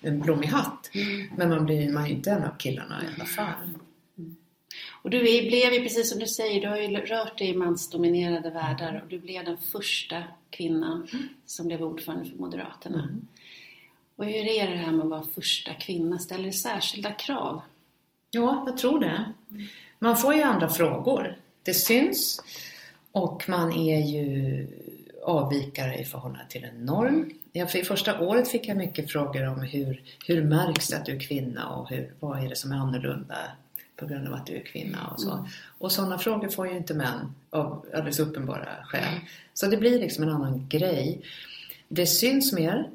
en blommig hatt. Men man blir man ju inte en av killarna i alla fall. Och du blev ju precis som du säger, du har ju rört dig i mansdominerade världar och du blev den första kvinnan som blev ordförande för Moderaterna. Mm. Och hur är det här med att vara första kvinna? Ställer det särskilda krav? Ja, jag tror det. Man får ju andra frågor. Det syns och man är ju avvikare i förhållande till en norm. Ja, för I första året fick jag mycket frågor om hur, hur märks det att du är kvinna och hur, vad är det som är annorlunda på grund av att du är kvinna och så. Mm. Och sådana frågor får ju inte män av alldeles uppenbara skäl. Så det blir liksom en annan grej. Det syns mer.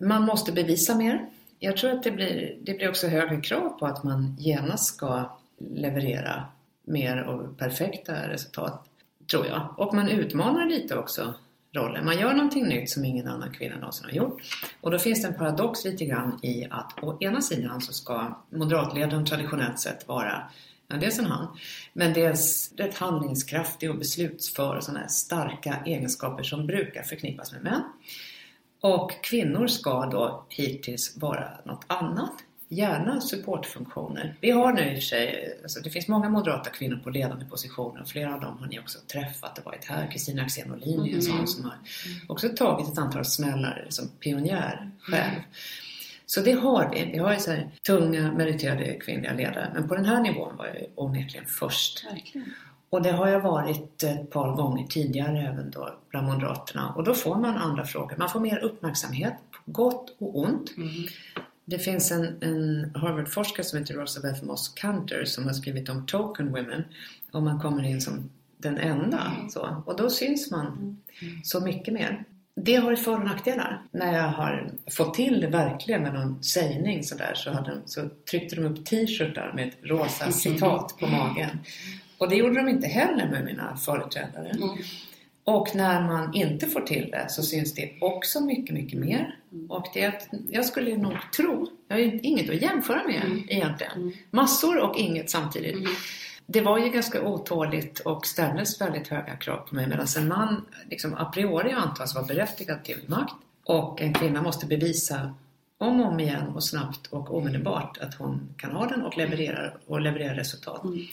Man måste bevisa mer. Jag tror att det blir, det blir också högre krav på att man genast ska leverera mer och perfekta resultat, tror jag. Och man utmanar lite också rollen. Man gör någonting nytt som ingen annan kvinna någonsin har gjort. Och då finns det en paradox lite grann i att å ena sidan så ska moderatledaren traditionellt sett vara Ja, dels en han, men dels rätt handlingskraftig och beslutsför och sådana starka egenskaper som brukar förknippas med män. Och kvinnor ska då hittills vara något annat gärna supportfunktioner. Vi har nu i och för sig, alltså det finns många moderata kvinnor på ledande positioner och flera av dem har ni också träffat och varit här. Kristina Axén Olin är en mm. sån som har också tagit ett antal smällar som pionjär själv. Mm. Så det har vi. Vi har ju så tunga meriterade kvinnliga ledare men på den här nivån var jag onekligen först. Verkligen. Och det har jag varit ett par gånger tidigare även då bland Moderaterna och då får man andra frågor. Man får mer uppmärksamhet, på gott och ont. Mm. Det finns en, en Harvard-forskare som heter Rosabeth Moss Cantor som har skrivit om token women. Om man kommer in som den enda. Så. Och då syns man så mycket mer. Det har för och nackdelar. När jag har fått till det verkligen med någon sägning sådär så, hade, så tryckte de upp t-shirtar med ett rosa citat på magen. Och det gjorde de inte heller med mina företrädare. Mm. Och när man inte får till det så syns det också mycket, mycket mer. Och det, jag skulle nog tro, jag har inget att jämföra med mm. egentligen. Mm. Massor och inget samtidigt. Mm. Det var ju ganska otåligt och ställdes väldigt höga krav på mig medan en man liksom a priori antas vara berättigad till makt och en kvinna måste bevisa om och om igen och snabbt och omedelbart att hon kan ha den och leverera, och leverera resultat. Mm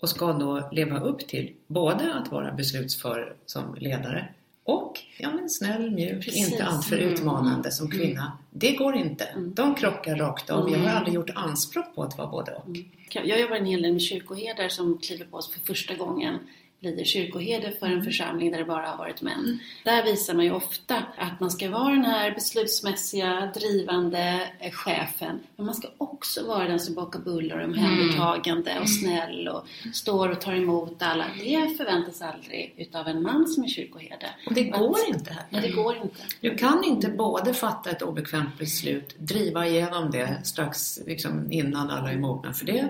och ska då leva upp till både att vara beslutsför som ledare och ja, men snäll, mjuk, Precis. inte alltför Mm. utmanande som kvinna. Det går inte. Mm. De krockar rakt av. Jag har Mm. aldrig gjort anspråk på att vara både och. Jag jobbar en hel del med kyrkoherdar som kliver på oss för första gången blir kyrkoherde för en församling där det bara har varit män. Där visar man ju ofta att man ska vara den här beslutsmässiga, drivande chefen. Men man ska också vara den som bakar bullar och omhändertagande och snäll och står och tar emot alla. Det förväntas aldrig utav en man som är kyrkoherde. Och det Att- går inte här. Nej, det går inte. Du kan inte både fatta ett obekvämt beslut, driva igenom det strax liksom, innan alla är mogna för det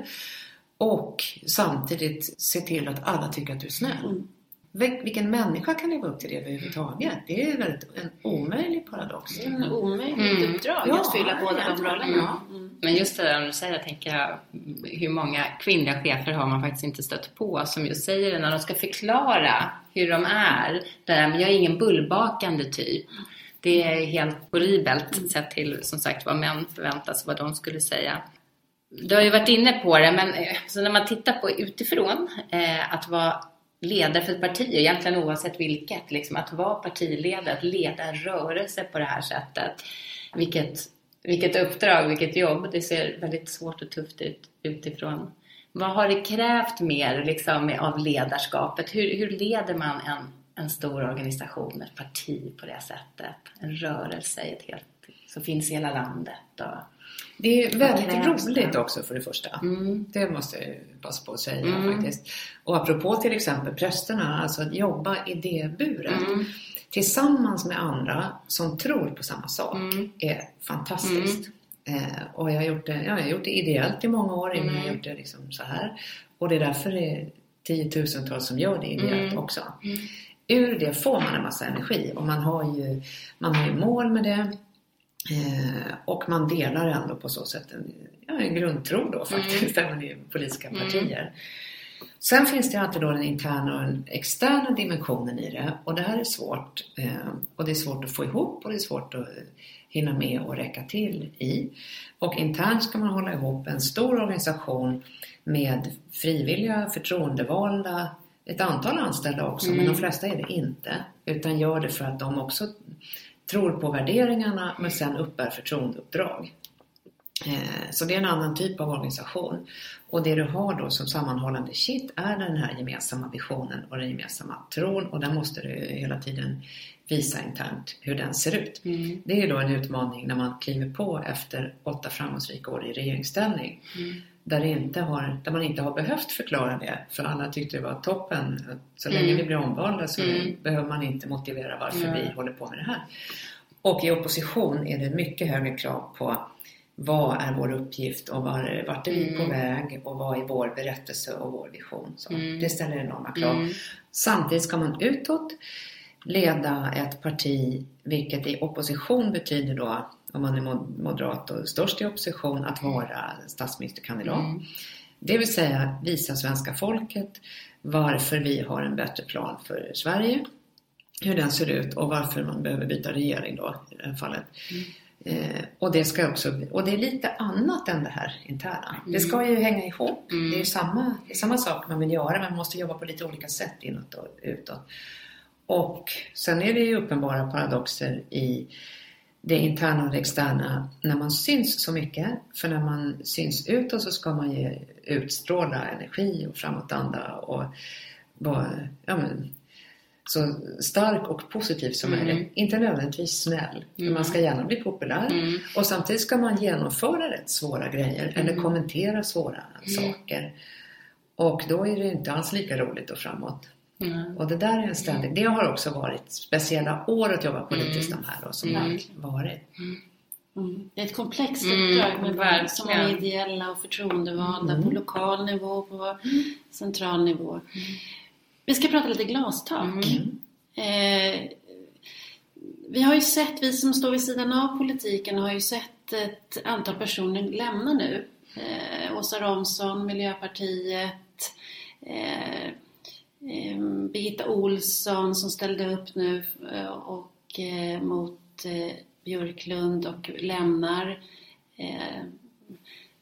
och samtidigt se till att alla tycker att du är snäll. Mm. Vil- Vilken människa kan leva upp till det överhuvudtaget? Det är väldigt en omöjlig paradox. Det är en omöjligt Mm. uppdrag Ja, att fylla båda de rollerna. Ja. Mm. Men just det där du säger, tänker jag, hur många kvinnliga chefer har man faktiskt inte stött på som just säger det när de ska förklara hur de är. Där, men jag är ingen bullbakande typ. Det är helt horribelt sett till som sagt vad män förväntas vad de skulle säga. Du har ju varit inne på det, men eh, så när man tittar på utifrån eh, att vara ledare för ett parti, egentligen oavsett vilket, liksom, att vara partiledare, att leda en rörelse på det här sättet. Vilket, vilket uppdrag, vilket jobb. Det ser väldigt svårt och tufft ut utifrån. Vad har det krävt mer liksom, av ledarskapet? Hur, hur leder man en, en stor organisation, ett parti på det sättet? En rörelse i ett helt, som finns i hela landet. Och, det är väldigt det? roligt också för det första. mm, Det måste jag passa på att säga Mm. faktiskt. Och apropå till exempel prästerna, alltså att jobba idéburet mm, tillsammans med andra som tror på samma sak mm, är fantastiskt. Eh, och jag har, gjort det, ja, jag har gjort det ideellt i många år innan Mm. jag har gjort det liksom så här. Och det är därför det är tiotusentals som gör det ideellt Mm. också. Mm. Ur det får man en massa energi och man har ju, man har ju mål med det. Eh, och man delar ändå på så sätt en, ja, en grundtro då faktiskt, även i politiska Mm. partier. Sen finns det alltid då den interna och den externa dimensionen i det och det här är svårt. Eh, och det är svårt att få ihop och det är svårt att hinna med och räcka till i. Och internt ska man hålla ihop en stor organisation med frivilliga förtroendevalda, ett antal anställda också, men de flesta är det inte. Utan gör det för att de också tror på värderingarna men sen uppbär förtroendeuppdrag. Eh, Så det är en annan typ av organisation. Och det du har då som sammanhållande kitt är den här gemensamma visionen och den gemensamma tron och där måste du hela tiden visa internt hur den ser ut. mm, Det är då en utmaning när man kliver på efter åtta framgångsrika år i regeringsställning. mm. Där, inte har, där man inte har behövt förklara det för alla tyckte det var toppen. Så länge Mm. vi blir omvalda så Mm. behöver man inte motivera varför Nej. vi håller på med det här. Och i opposition är det mycket högre krav på vad är vår uppgift och var, vart är vi Mm. på väg och vad är vår berättelse och vår vision. Så Mm. Det ställer enorma krav. Mm. Samtidigt ska man utåt leda ett parti, vilket i opposition betyder då, om man är mod- moderat och störst i opposition, att vara statsministerkandidat. Mm. Det vill säga visa svenska folket varför vi har en bättre plan för Sverige, hur den ser ut och varför man behöver byta regering då i det här fallet. Eh, och, det ska också, och det är lite annat än det här interna. Det ska ju hänga ihop. Mm. Det är samma, det är samma sak man vill göra men man måste jobba på lite olika sätt inåt och utåt. Och sen är det ju uppenbara paradoxer i det interna och det externa när man syns så mycket. För när man syns utåt så ska man ju utstråla energi och framåtanda och vara ja, men, så stark och positiv som Mm. möjligt. Inte nödvändigtvis snäll, Mm. man ska gärna bli populär. Mm. Och samtidigt ska man genomföra rätt svåra grejer eller Mm. kommentera svåra saker. Och då är det inte alls lika roligt och framåt. Mm. Och det där är en ständig, det har också varit speciella år att jobba politiskt de här då, som Mm. har varit. Mm. Det är ett komplext Mm, uppdrag med verkligen. som är ideella och förtroendevalda Mm. på lokal nivå, på central nivå. Vi ska prata lite glastak. Mm. Eh, vi har ju sett, vi som står vid sidan av politiken har ju sett ett antal personer lämna nu. Eh, Åsa Romson, Miljöpartiet, eh, Birgitta Olsson som ställde upp nu eh, och eh, mot eh, Björklund och lämnar.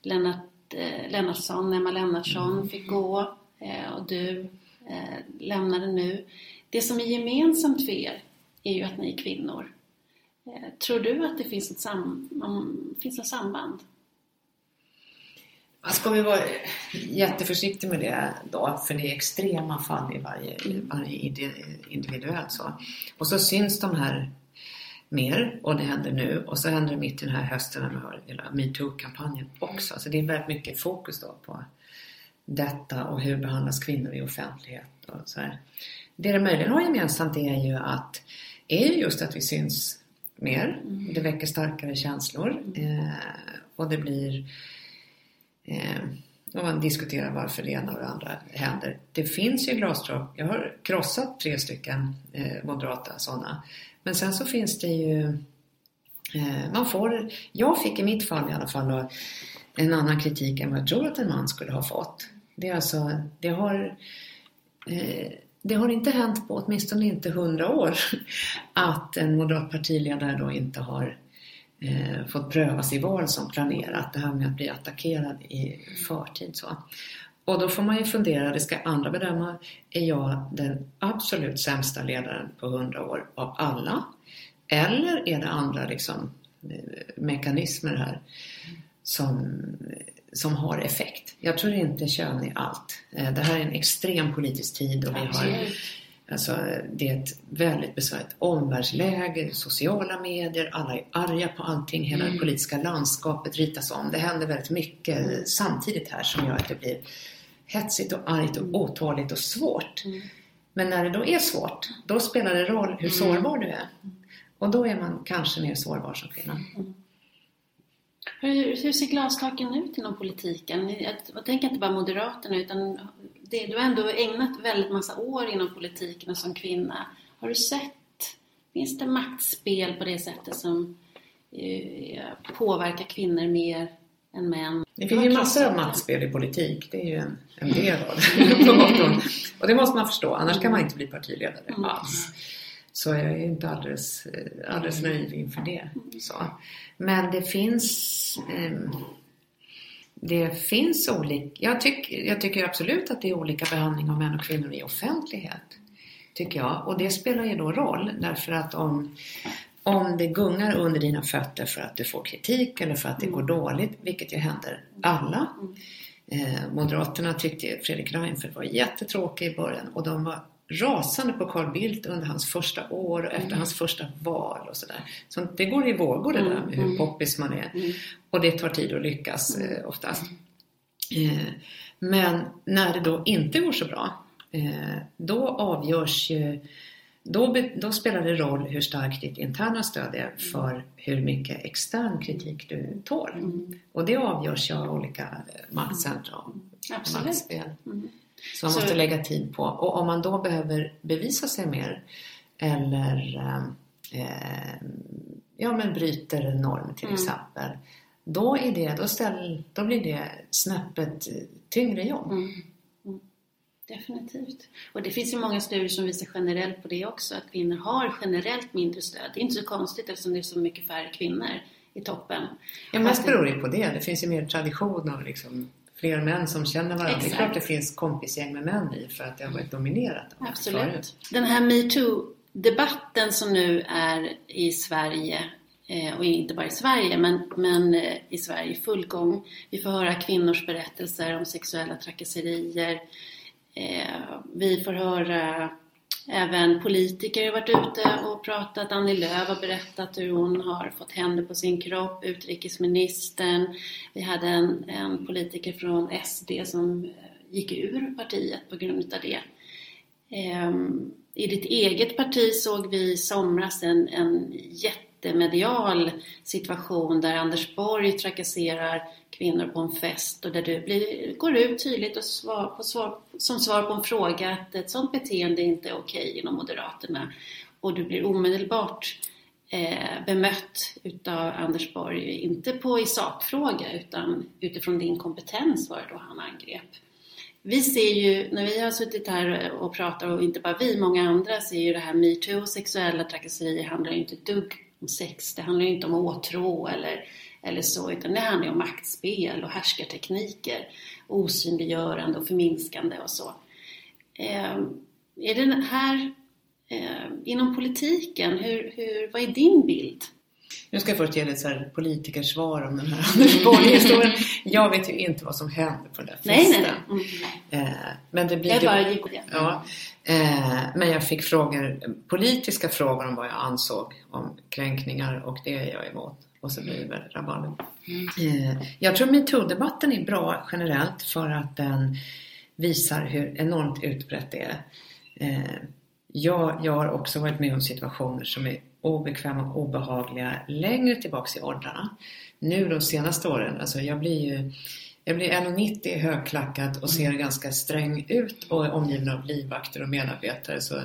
Lennart, Lennartsson, Emma Lennartsson fick gå och du lämnade nu. Det som är gemensamt för er är ju att ni är kvinnor. Tror du att det finns ett sam finns ett samband? Ska vi vara jätteförsiktiga med det då, för det är extrema fall i varje, varje individuellt så. Och så syns de här mer och det händer nu och så händer det mitt i den här hösten när vi har hela metoo-kampanjen också. Så det är väldigt mycket fokus då på detta och hur behandlas kvinnor i offentlighet och så här. Det det möjligen har gemensamt är ju att är just att vi syns mer. Mm. Det väcker starkare känslor eh, och det blir Eh, och man diskuterar varför det ena och det andra händer. Det finns ju glasstråk. Jag har krossat tre stycken eh, moderata sådana. Men sen så finns det ju eh, man får, jag fick i mitt fall i alla fall en annan kritik än vad jag tror att en man skulle ha fått. Det, är alltså, det, har, eh, det har inte hänt på åtminstone inte hundra år att en moderat partiledare då inte har eh, fått prövas i val som planerat. Det här med att bli attackerad i förtid. Så. Och då får man ju fundera, det ska andra bedöma, är jag den absolut sämsta ledaren på hundra år av alla? Eller är det andra liksom, eh, mekanismer här som, som har effekt? Jag tror inte kön är allt. Eh, det här är en extrem politisk tid och vi har Alltså, det är ett väldigt besvärligt omvärldsläge, sociala medier, alla är arga på allting, hela mm. det politiska landskapet ritas om. Det händer väldigt mycket samtidigt här som gör att det blir hetsigt och argt och mm. otåligt och svårt. Mm. Men när det då är svårt, då spelar det roll hur mm. sårbar du är. Och då är man kanske mer sårbar som kvinna. Mm. Hur, hur, ser glastaken ut inom politiken? Jag, jag tänker inte bara Moderaterna utan det, du har ändå ägnat väldigt massa år inom politiken och som kvinna. Har du sett, finns det maktspel på det sättet som eh, påverkar kvinnor mer än män? Det finns ju massor av maktspel i politik. Det är ju en, en del av det. och det måste man förstå, annars kan man inte bli partiledare mm. alls. Så jag är inte alldeles, alldeles naiv inför det. Så. Men det finns eh, det finns olika, jag, tyck, jag tycker absolut att det är olika behandling av män och kvinnor i offentlighet. Tycker jag. Och det spelar ju då roll därför att om, om det gungar under dina fötter för att du får kritik eller för att det går mm. dåligt, vilket ju händer alla. Eh, Moderaterna tyckte Fredrik Reinfeldt var jättetråkig i början och de var rasande på Carl Bildt under hans första år och efter mm. hans första val och sådär. Så det går i vågor det där med hur mm. poppis man är. Mm. Och det tar tid att lyckas eh, oftast. Eh, men när det då inte går så bra, eh, då avgörs ju då, då, spelar det roll hur starkt ditt interna stöd är för hur mycket extern kritik du tål. Mm. Och det avgörs av olika maktcentra och maktspel. Mm. Så man så... måste lägga tid på. Och om man då behöver bevisa sig mer eller eh, ja, men bryter norm till mm. exempel. Då, är det, då, ställ, då blir det snäppet tyngre jobb. Mm. Mm. Definitivt. Och det finns ju många studier som visar generellt på det också, att kvinnor har generellt mindre stöd. Det är inte så konstigt eftersom det är så mycket färre kvinnor i toppen. Ja, mest beror det på det. Det finns ju mer tradition av liksom fler män som känner varandra. Exakt. Det är klart det finns kompisgäng med män i för att det har varit dominerat. Absolut. Förut. Den här metoo-debatten som nu är i Sverige eh, och inte bara i Sverige, men, men eh, i Sverige i full gång. Vi får höra kvinnors berättelser om sexuella trakasserier. Eh, vi får höra Även politiker har varit ute och pratat. Annie Lööf har berättat hur hon har fått händer på sin kropp. Utrikesministern. Vi hade en, en politiker från SD som eh, gick ur partiet på grund av det. Ehm, I ditt eget parti såg vi i somras en, en jättemedial situation där Anders Borg trakasserar kvinnor på en fest och där du blir, går ut tydligt och svar, på svar, som svar på en fråga att ett sådant beteende inte är okej inom Moderaterna och du blir omedelbart eh, bemött utav Anders Borg, inte på i sakfråga utan utifrån din kompetens var det då han angrep. Vi ser ju, när vi har suttit här och pratat, och inte bara vi, många andra, ser ju det här metoo och sexuella trakasserier handlar ju inte ett dugg om sex. Det handlar ju inte om åtrå eller eller så, utan det handlar om maktspel och härskartekniker, osynliggörande och förminskande och så. Ehm, är det här Eh, inom politiken, hur, hur, vad är din bild? Nu ska jag först ge lite så här politikersvar om den här Anders Borg-historien. Jag vet ju inte vad som hände på den där festen. Nej, nej. Eh, men det blir Jag bara gick det. Ja, eh, men jag fick frågor, politiska frågor om vad jag ansåg om kränkningar och det är jag emot. Och så blir det väl rabalder. Eh, jag tror metoo-debatten är bra generellt för att den visar hur enormt utbrett det är. Eh, jag, jag har också varit med om situationer som är obekväma och obehagliga längre tillbaks i åldrarna. Nu de senaste åren, alltså jag blir ju jag blir 1,90 högklackad och ser ganska sträng ut och är omgiven av livvakter och medarbetare. Så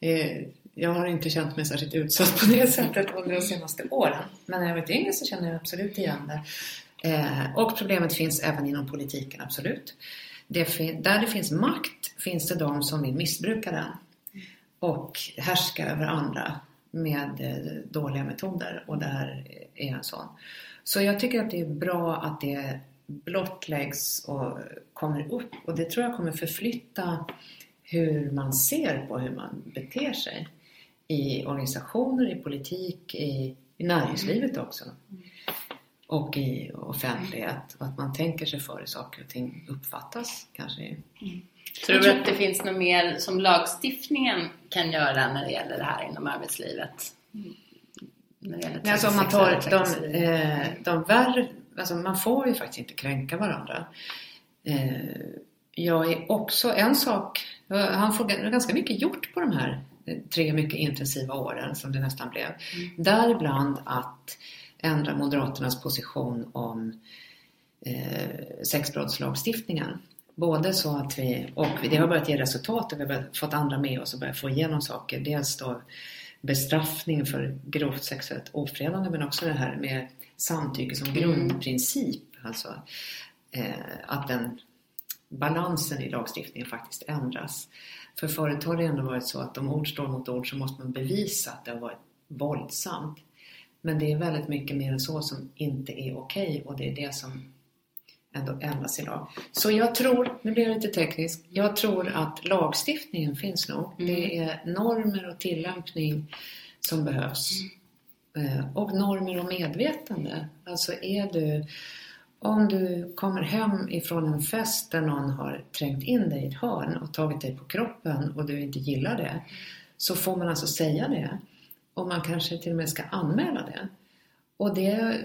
det är, jag har inte känt mig särskilt utsatt på det sättet under de senaste åren. Men när jag var yngre så känner jag absolut igen det. Eh, och problemet finns även inom politiken, absolut. Det där det finns makt finns det de som vill missbruka den och härska över andra med eh, dåliga metoder och det här är en sån. Så jag tycker att det är bra att det blottläggs och kommer upp och det tror jag kommer förflytta hur man ser på hur man beter sig i organisationer, i politik, i, i näringslivet också. Och i offentlighet. Och att man tänker sig för hur saker och ting uppfattas kanske. Tror du att det finns något mer som lagstiftningen kan göra när det gäller det här inom arbetslivet? Gäller Nej, Alltså om man tar de, eh, de värre, alltså man får ju faktiskt inte kränka varandra. Eh, jag är också, en sak, han får ganska mycket gjort på de här tre mycket intensiva åren som det nästan blev. Däribland att ändra Moderaternas position om eh, sexbrottslagstiftningen. Både så att vi, och det har börjat ge resultat och vi har fått andra med oss och börjat få igenom saker. Dels då bestraffning för grovt sexuellt ofredande men också det här med samtycke som grundprincip. Alltså eh, att den balansen i lagstiftningen faktiskt ändras. För förut har det ändå varit så att om ord står mot ord så måste man bevisa att det har varit våldsamt. Men det är väldigt mycket mer än så som inte är okej och det är det som ändå ändras idag. Så jag tror, nu blir jag lite teknisk, jag tror att lagstiftningen finns nog. Det är normer och tillämpning som behövs. Eh, Och normer och medvetande. Alltså är du, om du kommer hem ifrån en fest där någon har trängt in dig i ett hörn och tagit dig på kroppen och du inte gillar det. Så får man alltså säga det. Och man kanske till och med ska anmäla det. Och det,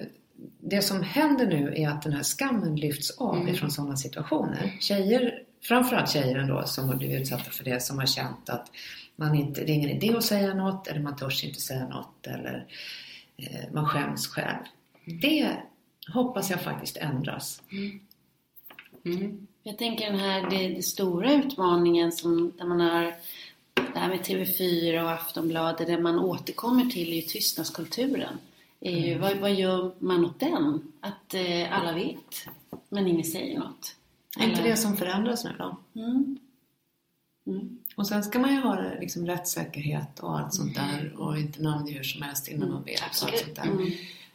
det som händer nu är att den här skammen lyfts av ifrån sådana situationer. Tjejer, framförallt tjejer ändå som har blivit utsatta för det, som har känt att man inte, det är ingen idé att säga något eller man törs inte säga något eller eh, man skäms själv. Det hoppas jag faktiskt ändras. Mm. Jag tänker den här det, det stora utmaningen som där man har det här med TV4 och Aftonbladet där man återkommer till är ju tystnadskulturen. Ju, vad, vad gör man åt den? Att eh, alla vet men ingen säger något. Är inte det som förändras nu då? Mm. Mm. Och sen ska man ju ha liksom rättssäkerhet och allt sånt där och inte namnge hur som helst innan man vet och allt sånt där.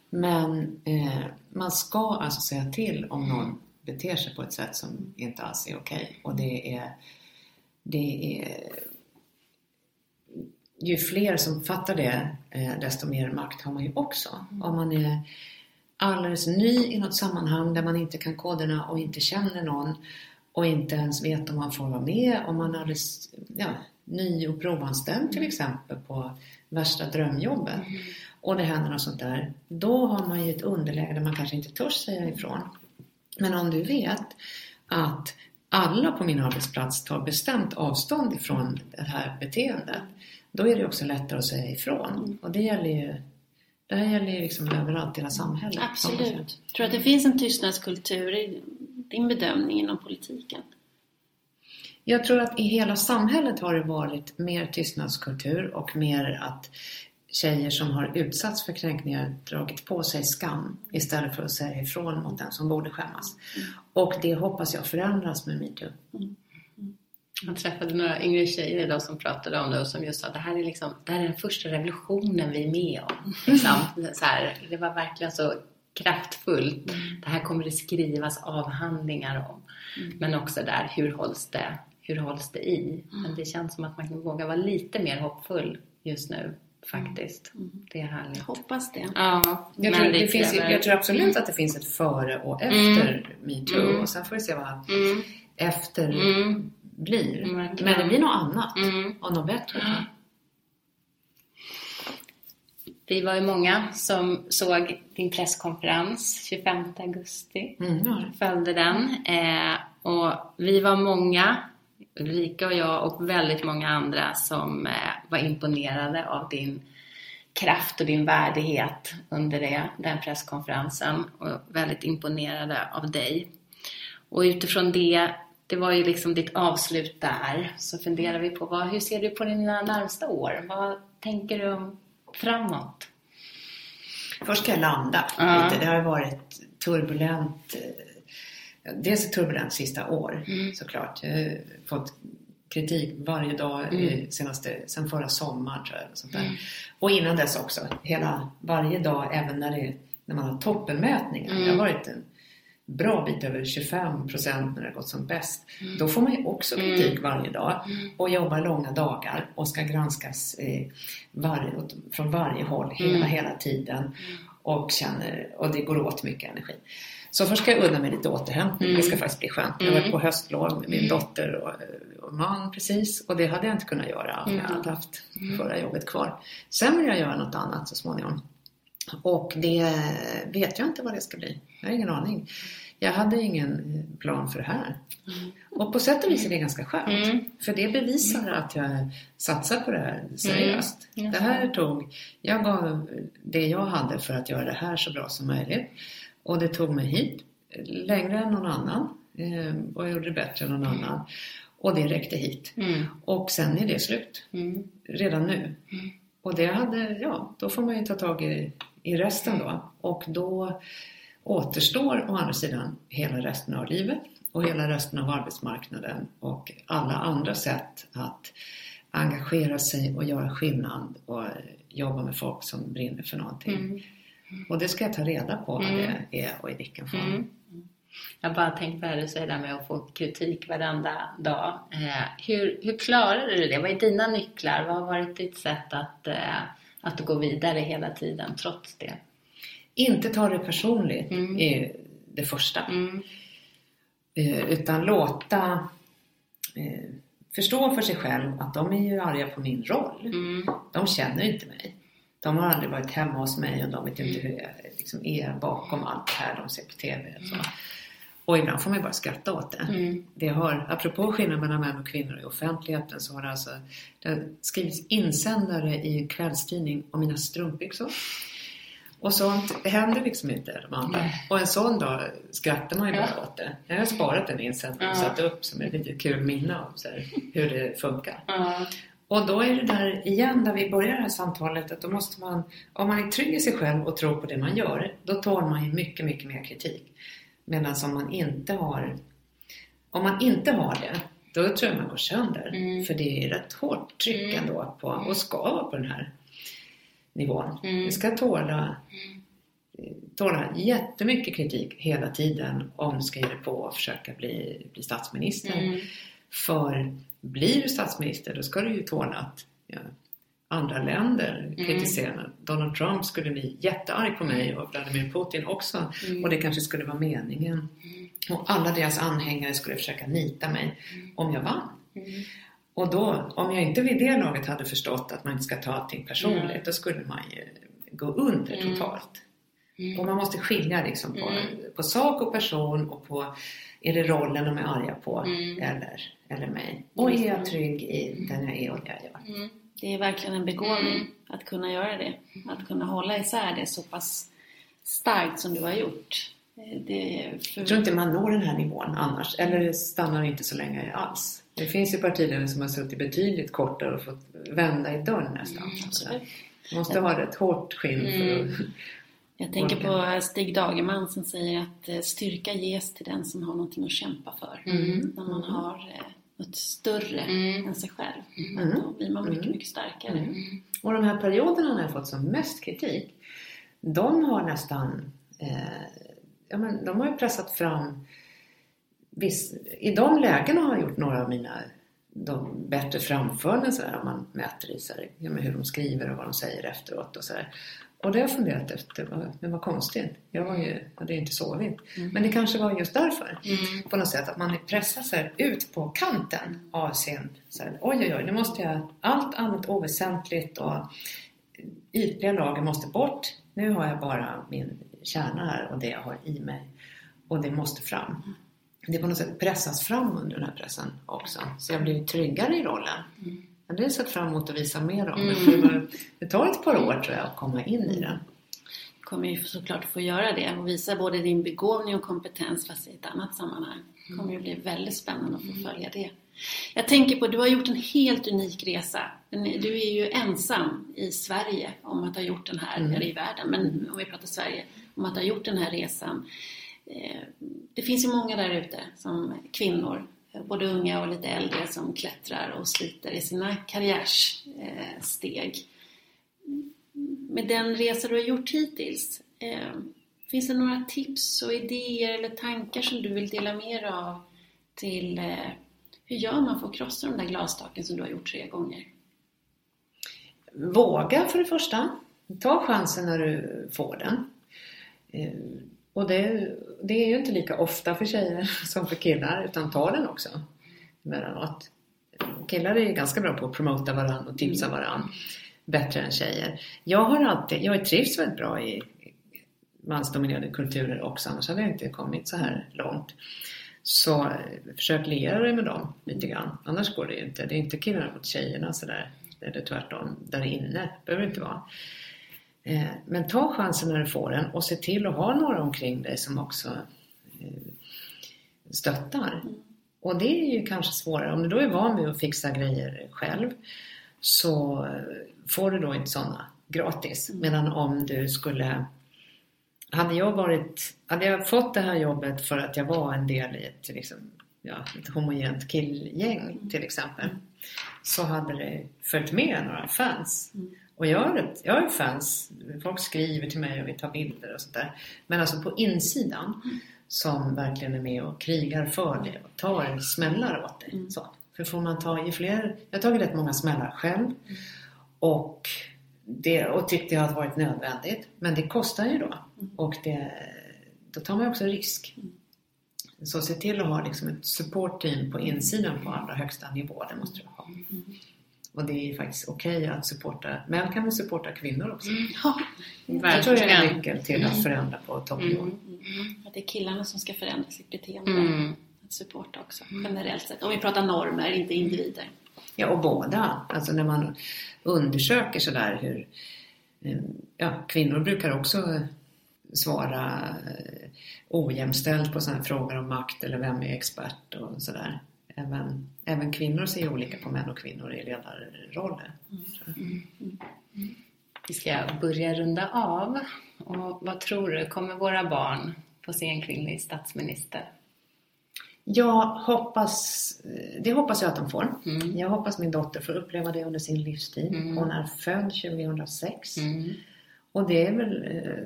Men eh, man ska alltså säga till om någon beter sig på ett sätt som inte alls är okej. Och det är, det är ju fler som fattar det, eh, desto mer makt har man ju också. Om man är alldeles ny i något sammanhang där man inte kan koderna och inte känner någon och inte ens vet om man får vara med, om man är alldeles ja, ny och provanställd till exempel på värsta drömjobbet och det händer något sånt där, då har man ju ett underläge där man kanske inte törs säga ifrån. Men om du vet att alla på min arbetsplats tar bestämt avstånd ifrån det här beteendet, då är det också lättare att säga ifrån. Och det gäller ju det här gäller ju liksom överallt i hela samhället. Absolut. Tror du att det finns en tystnadskultur i din bedömning inom politiken? Jag tror att i hela samhället har det varit mer tystnadskultur och mer att tjejer som har utsatts för kränkningar dragit på sig skam istället för att säga ifrån mot den som borde skämmas. Och det hoppas jag förändras med metoo. Jag träffade några yngre tjejer idag som pratade om det och som just sa att det här är, liksom, det här är den första revolutionen vi är med om. Liksom. Så här, det var verkligen så kraftfullt. Det här kommer det skrivas avhandlingar om. Men också där, hur hålls det, hur hålls det i? Men det känns som att man kan våga vara lite mer hoppfull just nu faktiskt. Det är härligt. Hoppas det. Ja, Jag tror, det finns, jag tror absolut att det finns ett före och efter metoo. Mm. Och sen får vi se vad Mm. efter Mm. blir. Men det blir något annat Mm. och något bättre. Vi var ju många som såg din presskonferens 25 augusti. Mm, ja. Följde den. Eh, och vi var många, Ulrika och jag och väldigt många andra som eh, var imponerade av din kraft och din värdighet under det, den presskonferensen och väldigt imponerade av dig. Och utifrån det, det var ju liksom ditt avslut där, så funderar vi på vad, hur ser du på dina närmsta år? Vad tänker du om framåt? Först ska jag landa Ja. lite. Det har varit turbulent. Dels ett turbulent sista år Mm. såklart. Jag har fått kritik varje dag Mm. senaste, sen förra sommaren tror jag. Sånt där. Mm. Och innan dess också. Hela, varje dag, även när, det, när man har toppenmätningar. Mm. Det har varit en bra bit över 25 procent när det har gått som bäst. Mm. Då får man ju också kritik varje dag Mm. och jobbar långa dagar och ska granskas eh, varje, från varje håll hela, Mm. hela tiden och känner, och det går åt mycket energi. Så först ska jag unna mig lite återhämtning. Mm. Det ska faktiskt bli skönt. Jag har Mm. på höstlov med min Mm. dotter och, och man precis och det hade jag inte kunnat göra om jag Mm. hade haft förra jobbet kvar. Sen vill jag göra något annat så småningom. Och det vet jag inte vad det ska bli. Jag har ingen aning. Jag hade ingen plan för det här. Och på sätt och vis är det ganska skönt. Mm. För det bevisar att jag satsar på det här seriöst. Mm. Det här tog, jag gav det jag hade för att göra det här så bra som möjligt. Och det tog mig hit längre än någon annan. eh, Och jag gjorde det bättre än någon annan. Och det räckte hit. Mm. Och sen är det slut. Mm. Redan nu. Och det hade, ja, då får man ju ta tag i, i resten då. Och då återstår å andra sidan hela resten av livet och hela resten av arbetsmarknaden och alla andra sätt att engagera sig och göra skillnad och jobba med folk som brinner för någonting. Och det ska jag ta reda på vad Mm. det är och i vilken form. Mm. Jag bara tänkte på det du säger där med att få kritik varenda dag. Eh, hur, hur klarar du det? Vad är dina nycklar? Vad har varit ditt sätt att, eh, att gå vidare hela tiden trots det? Inte ta det personligt Mm. är det första. Mm. Eh, utan låta förstå för sig själv att de är ju arga på min roll. Mm. De känner inte mig. De har aldrig varit hemma hos mig och de vet inte hur jag liksom är bakom allt det här de ser på TV. och Så. Och ibland får man ju bara skratta åt det. Mm. Det har, apropå skillnad mellan män och kvinnor i offentligheten så har det alltså det skrivits insändare i en kvällstidning om mina strumpbyxor. Och sånt det händer liksom inte de andra. Nej. Och en sån dag skrattar man ju bara Ja. åt det. Jag har sparat den insändaren och Ja. satt upp som ett litet kul minne här, hur det funkar. Ja. Och då är det där igen där vi börjar det här samtalet att då måste man, om man är trygg i sig själv och tror på det man gör, då tål man ju mycket, mycket mer kritik. Medan om man inte har, om man inte har det, då tror jag man går sönder. Mm. För det är rätt hårt tryck Mm. ändå på, och ska vara på den här nivån. Mm. Vi ska tåla, tåla jättemycket kritik hela tiden om du ska ge dig på och försöka bli, bli statsminister. Mm. För blir du statsminister då ska du ju tåla att ja, andra länder Mm. kritiserar. Donald Trump skulle bli jättearg på mig och Vladimir Putin också. Mm. Och det kanske skulle vara meningen. Och alla deras anhängare skulle försöka nita mig om jag vann. Mm. Och då, om jag inte vid det laget hade förstått att man inte ska ta allting personligt, Mm. då skulle man ju gå under Mm. totalt. Mm. Och man måste skilja liksom på, Mm. på sak och person och på är det rollen de är arga på Mm. eller, eller mig. Och är jag Mm. trygg i den jag är och det jag gör. Mm. Det är verkligen en begåvning Mm. att kunna göra det. Att kunna hålla isär det så pass starkt som du har gjort. För... Jag tror inte man når den här nivån annars, eller det stannar inte så länge alls. Det finns ju partiledare som har suttit betydligt kortare och fått vända i dörren nästan. Mm. Man måste ha ett hårt skinn för Mm. att... Jag tänker på Stig Dagerman som säger att eh, styrka ges till den som har någonting att kämpa för. Mm. När man har eh, något större Mm. än sig själv. Mm. Då blir man mycket, Mm. mycket starkare. Mm. Och de här perioderna när jag fått som mest kritik, de har nästan, eh, ja men de har ju pressat fram, viss, i de lägena har jag gjort några av mina de bättre så här, om man mäter i så här, ja, hur de skriver och vad de säger efteråt och så här. Och det har jag funderat efter, men vad konstigt. Jag var ju, hade inte sovit. Mm. Men det kanske var just därför. Mm. På något sätt att man pressas ut på kanten av sin, så här, oj oj oj, nu måste jag, allt annat oväsentligt och ytliga lager måste bort. Nu har jag bara min kärna här och det jag har i mig. Och det måste fram. Det på något sätt pressas fram under den här pressen också. Så jag blir tryggare i rollen. Mm. Men det har jag sett fram emot att visa mer om. Mm. Det tar ett par år tror jag att komma in i den. Du kommer ju såklart få göra det och visa både din begåvning och kompetens fast i ett annat sammanhang. Det kommer ju bli väldigt spännande att få mm. följa det. Jag tänker på, du har gjort en helt unik resa. Du är ju ensam i Sverige om att ha gjort den här, mm. eller i världen, men om vi pratar Sverige, om att ha gjort den här resan. Eh, det finns ju många där ute som kvinnor både unga och lite äldre som klättrar och sliter i sina karriärssteg. Med den resa du har gjort hittills, eh, finns det några tips och idéer eller tankar som du vill dela med dig av till eh, hur gör man för att krossa de där glastaken som du har gjort tre gånger? Våga för det första. Ta chansen när du får den. Eh, och det, det är ju inte lika ofta för tjejer som för killar, utan ta den också emellanåt. Killar är ganska bra på att promota varandra och tipsa mm. varandra bättre än tjejer. Jag har alltid, jag har trivts väldigt bra i mansdominerade kulturer också, annars hade jag inte kommit så här långt. Så försök liera dig med dem lite grann, annars går det ju inte. Det är inte killarna mot tjejerna sådär, eller tvärtom, där inne, behöver det inte vara. Eh, men ta chansen när du får den och se till att ha några omkring dig som också eh, stöttar. Och det är ju kanske svårare. Om du då är van vid att fixa grejer själv så eh, får du då inte sådana gratis. Medan om du skulle hade jag, varit, hade jag fått det här jobbet för att jag var en del i ett, liksom, ja, ett homogent killgäng till exempel så hade det följt med några fans. Och jag har, jag har fans, folk skriver till mig och vill ta bilder och sånt där. Men alltså på insidan mm. som verkligen är med och krigar för det och tar smällar åt det. Mm. Så. För får man ta i fler, jag har tagit rätt många smällar själv mm. och, det, och tyckte det har varit nödvändigt. Men det kostar ju då mm. och det, då tar man också risk. Mm. Så se till att ha liksom ett supportteam på insidan på allra högsta nivå, det måste du ha. Och det är faktiskt okej okay att supporta, män kan väl supporta kvinnor också. Mm. Ja, det tror jag är nyckeln till att mm. förändra på toppnivå. Mm. Mm. Att det är killarna som ska förändra sitt beteende. Mm. Att supporta också, generellt sett. Om vi pratar normer, inte individer. Ja, och båda. Alltså när man undersöker sådär hur... Eh, ja, kvinnor brukar också svara eh, ojämställt på sådana frågor om makt eller vem är expert och sådär även, även kvinnor ser olika på män och kvinnor i ledarroller. Mm. Mm. Vi ska börja runda av. Och vad tror du, kommer våra barn få se en kvinnlig statsminister? Jag hoppas, det hoppas jag att de får. Mm. Jag hoppas min dotter får uppleva det under sin livstid. Mm. Hon är född 2006. Mm. Och det är, väl,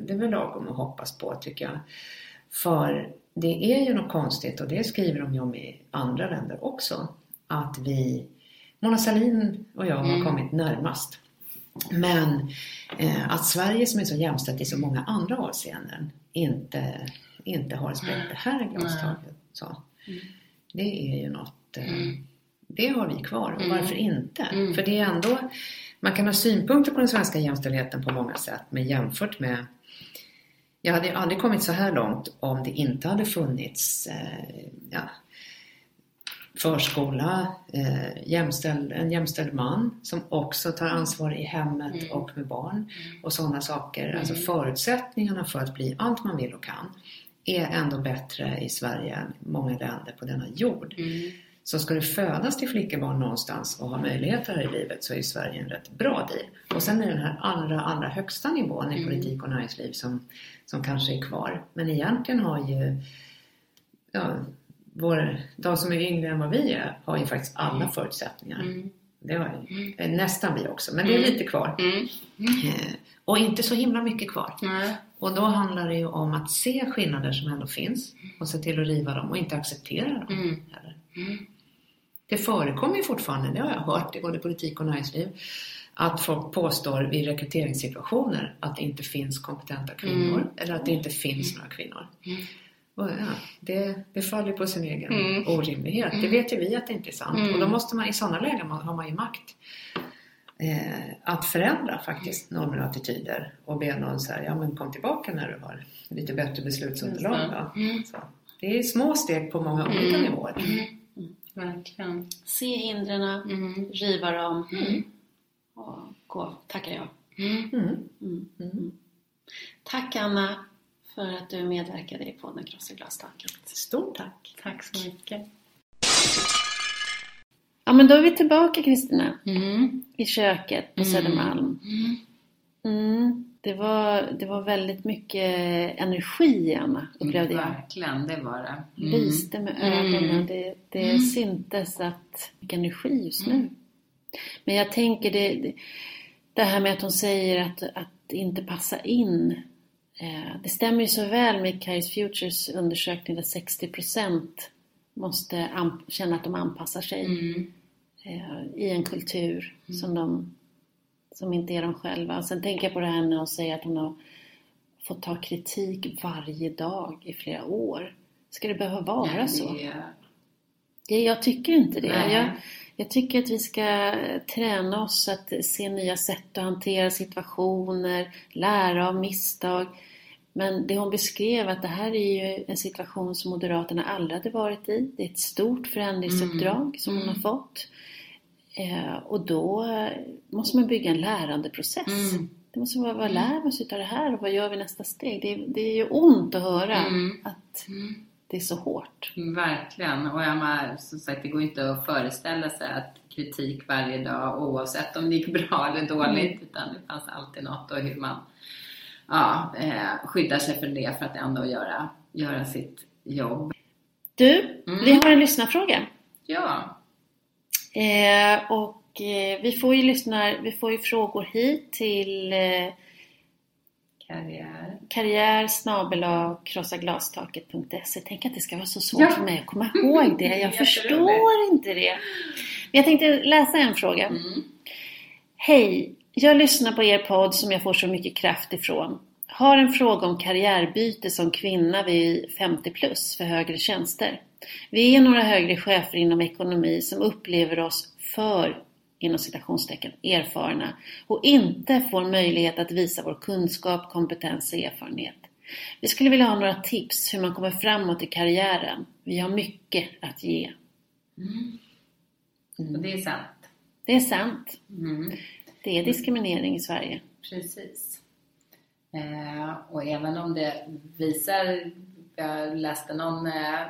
det är väl lagom att hoppas på tycker jag. För det är ju något konstigt och det skriver de ju om i andra länder också. Att vi, Mona Sahlin och jag har mm. kommit närmast. Men eh, att Sverige som är så jämställt i så många andra avseenden inte, inte har spräckt det här glastaket. Så. Mm. Det är ju något, eh, mm. det har vi kvar och varför inte? För det är ändå, man kan ha synpunkter på den svenska jämställdheten på många sätt men jämfört med jag hade aldrig kommit så här långt om det inte hade funnits eh, ja, förskola, eh, jämställd, en jämställd man som också tar ansvar i hemmet mm. och med barn mm. och sådana saker. Mm. Alltså förutsättningarna för att bli allt man vill och kan är ändå bättre i Sverige än många länder på denna jord. Mm. Så ska det födas till flickebarn någonstans och ha möjligheter här i livet så är Sverige en rätt bra deal. Och sen är den här allra, allra högsta nivån i mm. politik och näringsliv som, som kanske är kvar. Men egentligen har ju ja, vår, de som är yngre än vad vi är har ju faktiskt alla mm. förutsättningar. Mm. Det har ju, mm. nästan vi också, men det är mm. lite kvar. Mm. Eh, och inte så himla mycket kvar. Och då handlar det ju om att se skillnader som ändå finns och se till att riva dem och inte acceptera dem. Heller. Det förekommer ju fortfarande, det har jag hört i både politik och näringsliv, att folk påstår i rekryteringssituationer att det inte finns kompetenta kvinnor Mm. eller att det inte finns några kvinnor. Mm. Och ja, det, det faller på sin egen Mm. orimlighet. Det Mm. vet ju vi att det inte är sant. Mm. Och då måste man i sådana lägen har man ju makt eh, att förändra faktiskt normer och attityder och be någon här, ja men kom tillbaka när du har lite bättre beslutsunderlag. Då. Mm. Så. Det är små steg på många olika Mm. nivåer. Verkligen. Se hindren, Mm. riva dem Mm. och gå, tackar jag. Mm. Mm. Mm. Mm. Tack Anna för att du medverkade i podden Krossa glastaket. Stort tack! Tack så mycket. Ja men då är vi tillbaka Kristina, Mm. i köket på Mm. Södermalm. Mm. Mm. Det, var, det var väldigt mycket energi i Anna, upplevde jag. Verkligen, det var det. Mm. Lyste med Mm. ögonen. Det, det Mm. syntes att mycket energi just nu. Men jag tänker det, det, här med att hon säger att, att inte passa in. Eh, det stämmer ju så väl med Kairos Futures undersökning där 60% måste känna att de anpassar sig Mm. eh, i en kultur som, de, som inte är de själva. Sen tänker jag på det här när hon säger att hon har fått ta kritik varje dag i flera år. Ska det behöva vara Nej, så? det- Ja, jag tycker inte det. Jag, jag tycker att vi ska träna oss att se nya sätt att hantera situationer, lära av misstag. Men det hon beskrev att det här är ju en situation som Moderaterna aldrig hade varit i. Det är ett stort förändringsuppdrag som hon har fått. Eh, och då eh, måste man bygga en lärandeprocess. Mm. Det måste vara, vad lär vi oss utav det här och vad gör vi nästa steg? Det, är- det är ju ont att höra Mm. att Mm. det är så hårt. Verkligen. Och jag menar, som sagt, det går inte att föreställa sig att kritik varje dag, oavsett om det gick bra eller dåligt, Mm. utan det fanns alltid något och hur man ja, eh, skyddar sig för det för att ändå göra, göra sitt jobb. Du, Mm. vi har en lyssnarfråga. Ja, Eh, och eh, vi får ju lyssna, vi får ju frågor hit till eh, karriär. karriär krossaglastaket.se. Tänk att det ska vara så svårt Ja. för mig att komma ihåg det. Jag förstår inte det. Men jag tänkte läsa en fråga. Mm. Hej! Jag lyssnar på er podd som jag får så mycket kraft ifrån. Har en fråga om karriärbyte som kvinna vid 50 plus för högre tjänster. Vi är några högre chefer inom ekonomi som upplever oss för inom citationstecken erfarna och inte får möjlighet att visa vår kunskap, kompetens och erfarenhet. Vi skulle vilja ha några tips hur man kommer framåt i karriären. Vi har mycket att ge. Mm. Och det är sant. Det är sant. Mm. Det är diskriminering i Sverige. Precis. Eh, och även om det visar, jag läste någon eh,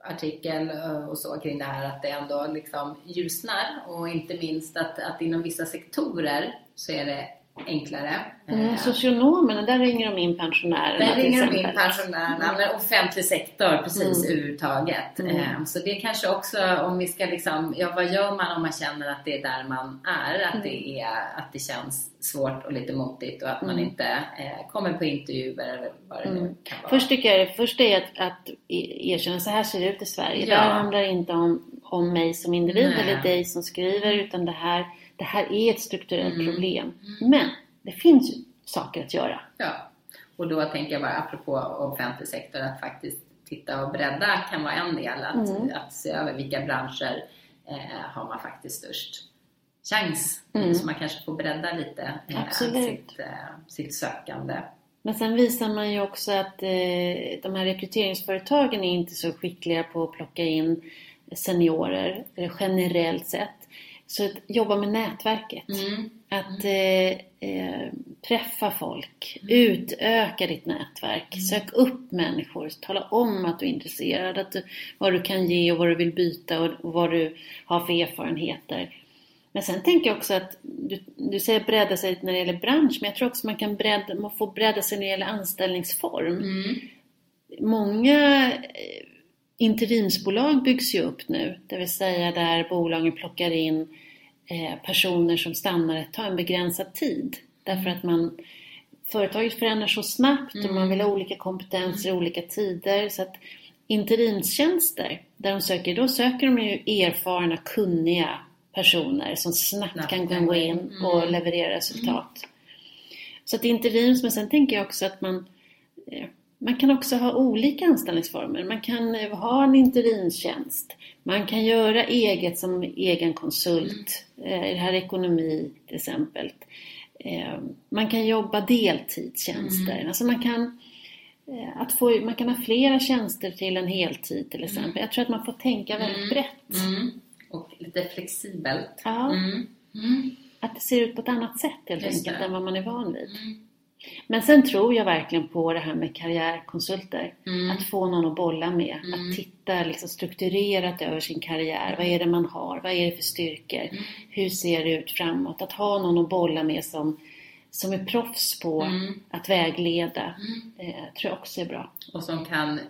artikel eh, och så kring det här, att det ändå liksom ljusnar. Och inte minst att, att inom vissa sektorer så är det enklare. Mm, Eh, socionomerna, där ringer de in pensionärerna där ringer de in pensionärerna, men offentlig sektor precis Mm. överhuvudtaget. Mm. Eh, Så det kanske också, om vi ska liksom, ja vad gör man om man känner att det är där man är? Att, det, är, att det känns svårt och lite motigt och att man Mm. inte eh, kommer på intervjuer eller vad det nu Mm. kan vara. Först tycker jag det första är att, att e- erkänna så här ser det ut i Sverige. Ja. Det här handlar inte om, om mig som individ Nej. eller dig som skriver utan det här, det här är ett strukturellt Mm. problem. Men det finns ju saker att göra. Ja. Och då tänker jag bara apropå offentlig sektor att faktiskt titta och bredda kan vara en del. Att, Mm. att se över vilka branscher eh, har man faktiskt störst chans. Mm. Så man kanske får bredda lite eh, sitt, eh, sitt sökande. Men sen visar man ju också att eh, de här rekryteringsföretagen är inte så skickliga på att plocka in seniorer generellt sett. Så att jobba med nätverket. Mm. Att eh, eh, träffa folk, utöka ditt nätverk, sök upp människor, tala om att du är intresserad, att du, vad du kan ge och vad du vill byta och, och vad du har för erfarenheter. Men sen tänker jag också att du, du säger bredda sig när det gäller bransch, men jag tror också man kan bredda, man får bredda sig när det gäller anställningsform. Mm. Många eh, interimsbolag byggs ju upp nu, det vill säga där bolagen plockar in eh, personer som stannar ett tag, en begränsad tid. Därför att man, företaget förändras så snabbt och man vill ha olika kompetenser i olika tider. Så att interimstjänster där de söker, då söker de ju erfarna, kunniga personer som snabbt, kan gå in och Mm. leverera resultat. Så att interims, men sen tänker jag också att man eh, man kan också ha olika anställningsformer. Man kan eh, ha en interimstjänst. Man kan göra eget som egen konsult. Eh, I det här ekonomi till exempel. Eh, Man kan jobba deltidstjänster. Alltså man kan, att få, man kan ha flera tjänster till en heltid till exempel. Jag tror att man får tänka väldigt brett. Mm. Och lite flexibelt. Ja, Mm. Mm. att det ser ut på ett annat sätt helt Just enkelt det. än vad man är van vid. Men sen tror jag verkligen på det här med karriärkonsulter. Mm. Att få någon att bolla med. Mm. Att titta liksom strukturerat över sin karriär. Vad är det man har? Vad är det för styrkor? Mm. Hur ser det ut framåt? Att ha någon att bolla med som, som är proffs på Mm. att vägleda. Mm. Eh, tror jag också är bra. Och som kan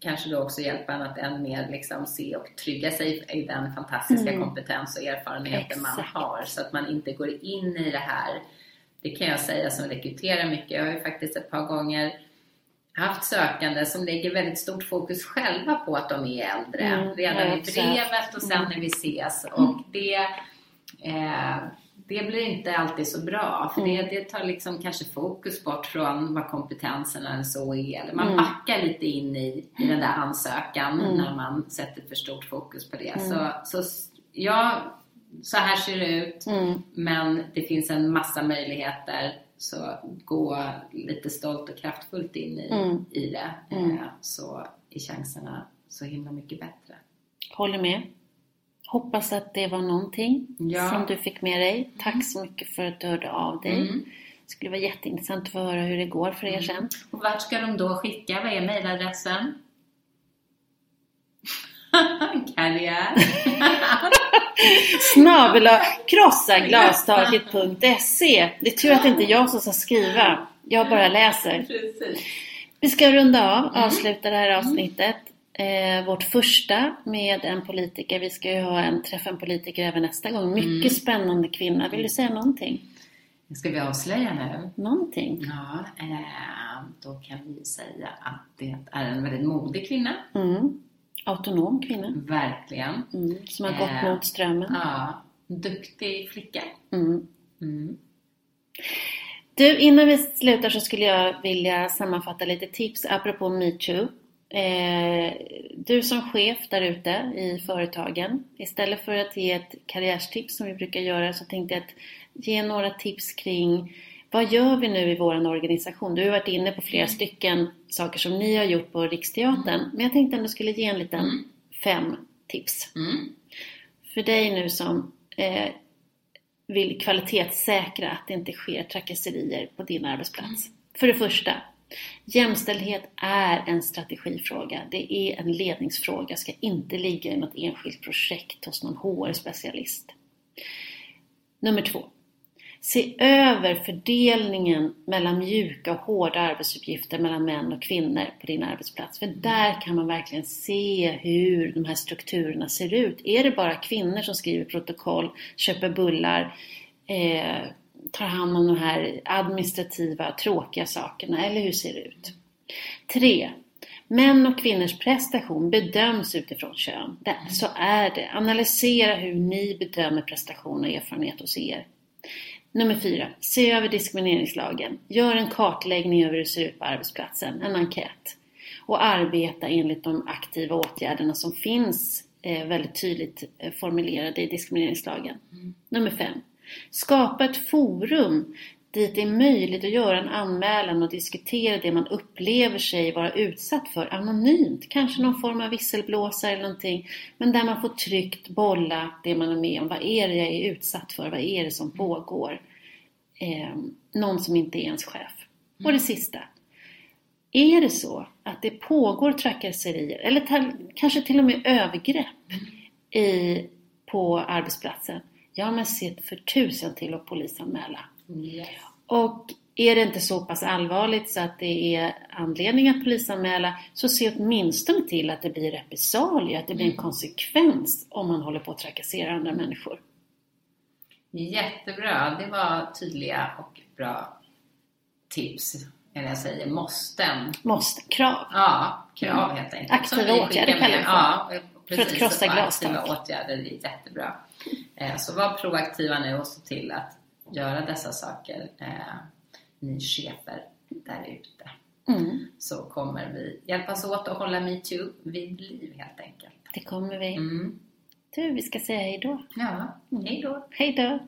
kanske då också hjälpa en att än mer liksom se och trygga sig i den fantastiska Mm. kompetens och erfarenheten man Exakt. har. Så att man inte går in i det här. Det kan jag säga som rekryterar mycket. Jag har ju faktiskt ett par gånger haft sökande som lägger väldigt stort fokus själva på att de är äldre. Mm, Redan jag i brevet och sen Mm. när vi ses. Och det, eh, det blir inte alltid så bra. För det, Mm. det tar liksom kanske fokus bort från vad kompetenserna eller så är. Eller man Mm. backar lite in i, i den där ansökan Mm. när man sätter för stort fokus på det. Mm. Så, så s- ja, så här ser det ut. Mm. Men det finns en massa möjligheter. Så gå lite stolt och kraftfullt in i, Mm. i det. Mm. Eh, Så är chanserna så himla mycket bättre. Håller med. Hoppas att det var någonting Ja. som du fick med dig. Tack så mycket för att du hörde av dig. Mm. Det skulle vara jätteintressant att få höra hur det går för er sen. Och vart ska de då skicka? Vad är mejladressen? Karriär. Snabela krossaglastaket.se Det är tur att det inte är jag som ska skriva. Jag bara läser. Precis. Vi ska runda av, avsluta det här avsnittet. Eh, vårt första med en politiker. Vi ska ju ha en träffa en politiker även nästa gång. Mycket spännande kvinna. Vill du säga någonting? Ska vi avslöja nu? Någonting? Ja, eh, då kan vi säga att det är en väldigt modig kvinna. Mm. Autonom kvinna. Verkligen. Mm. Som har gått Eh. mot strömmen. Ja, duktig flicka. Mm. Mm. Du, innan vi slutar så skulle jag vilja sammanfatta lite tips apropå metoo. Eh, du som chef där ute i företagen, istället för att ge ett karriärstips som vi brukar göra så tänkte jag att ge några tips kring vad gör vi nu i vår organisation? Du har varit inne på flera stycken saker som ni har gjort på Riksteatern, men jag tänkte ändå skulle ge en liten Mm. fem tips. Mm. För dig nu som eh, vill kvalitetssäkra att det inte sker trakasserier på din arbetsplats. För det första, jämställdhet är en strategifråga. Det är en ledningsfråga, ska inte ligga i något enskilt projekt hos någon HR-specialist. Nummer två. Se över fördelningen mellan mjuka och hårda arbetsuppgifter mellan män och kvinnor på din arbetsplats. För där kan man verkligen se hur de här strukturerna ser ut. Är det bara kvinnor som skriver protokoll, köper bullar, eh, tar hand om de här administrativa, tråkiga sakerna? Eller hur ser det ut? 3. Män och kvinnors prestation bedöms utifrån kön. Så är det. Analysera hur ni bedömer prestation och erfarenhet hos er. Nummer fyra, se över diskrimineringslagen. Gör en kartläggning över hur det ser ut på arbetsplatsen, en enkät. Och arbeta enligt de aktiva åtgärderna som finns eh, väldigt tydligt eh, formulerade i diskrimineringslagen. Nummer fem, skapa ett forum dit det är möjligt att göra en anmälan och diskutera det man upplever sig vara utsatt för anonymt. Kanske någon form av visselblåsare eller någonting. Men där man får tryggt bolla det man är med om. Vad är det jag är utsatt för? Vad är det som pågår? Eh, någon som inte är ens chef. Och det sista. Är det så att det pågår trakasserier eller ta- kanske till och med övergrepp i, på arbetsplatsen? Ja, men se för tusen till att polisanmäla. Yes. Och är det inte så pass allvarligt så att det är anledning att polisanmäla så se åtminstone till att det blir repressalier, att det blir en konsekvens om man håller på att trakassera andra människor. Jättebra. Det var tydliga och bra tips. eller jag säger måsten. Måste. Krav. Ja, krav helt enkelt. Aktiva åtgärder kallar med. vi. Ja, För att krossa glastak. Aktiva åtgärder är jättebra. Eh, Så var proaktiva nu och se till att göra dessa saker, eh, ni chefer där ute. Mm. Så kommer vi hjälpas åt att hålla metoo vid liv helt enkelt. Det kommer vi. Mm. Du, vi ska säga hej då. Ja, hej då! Hej då!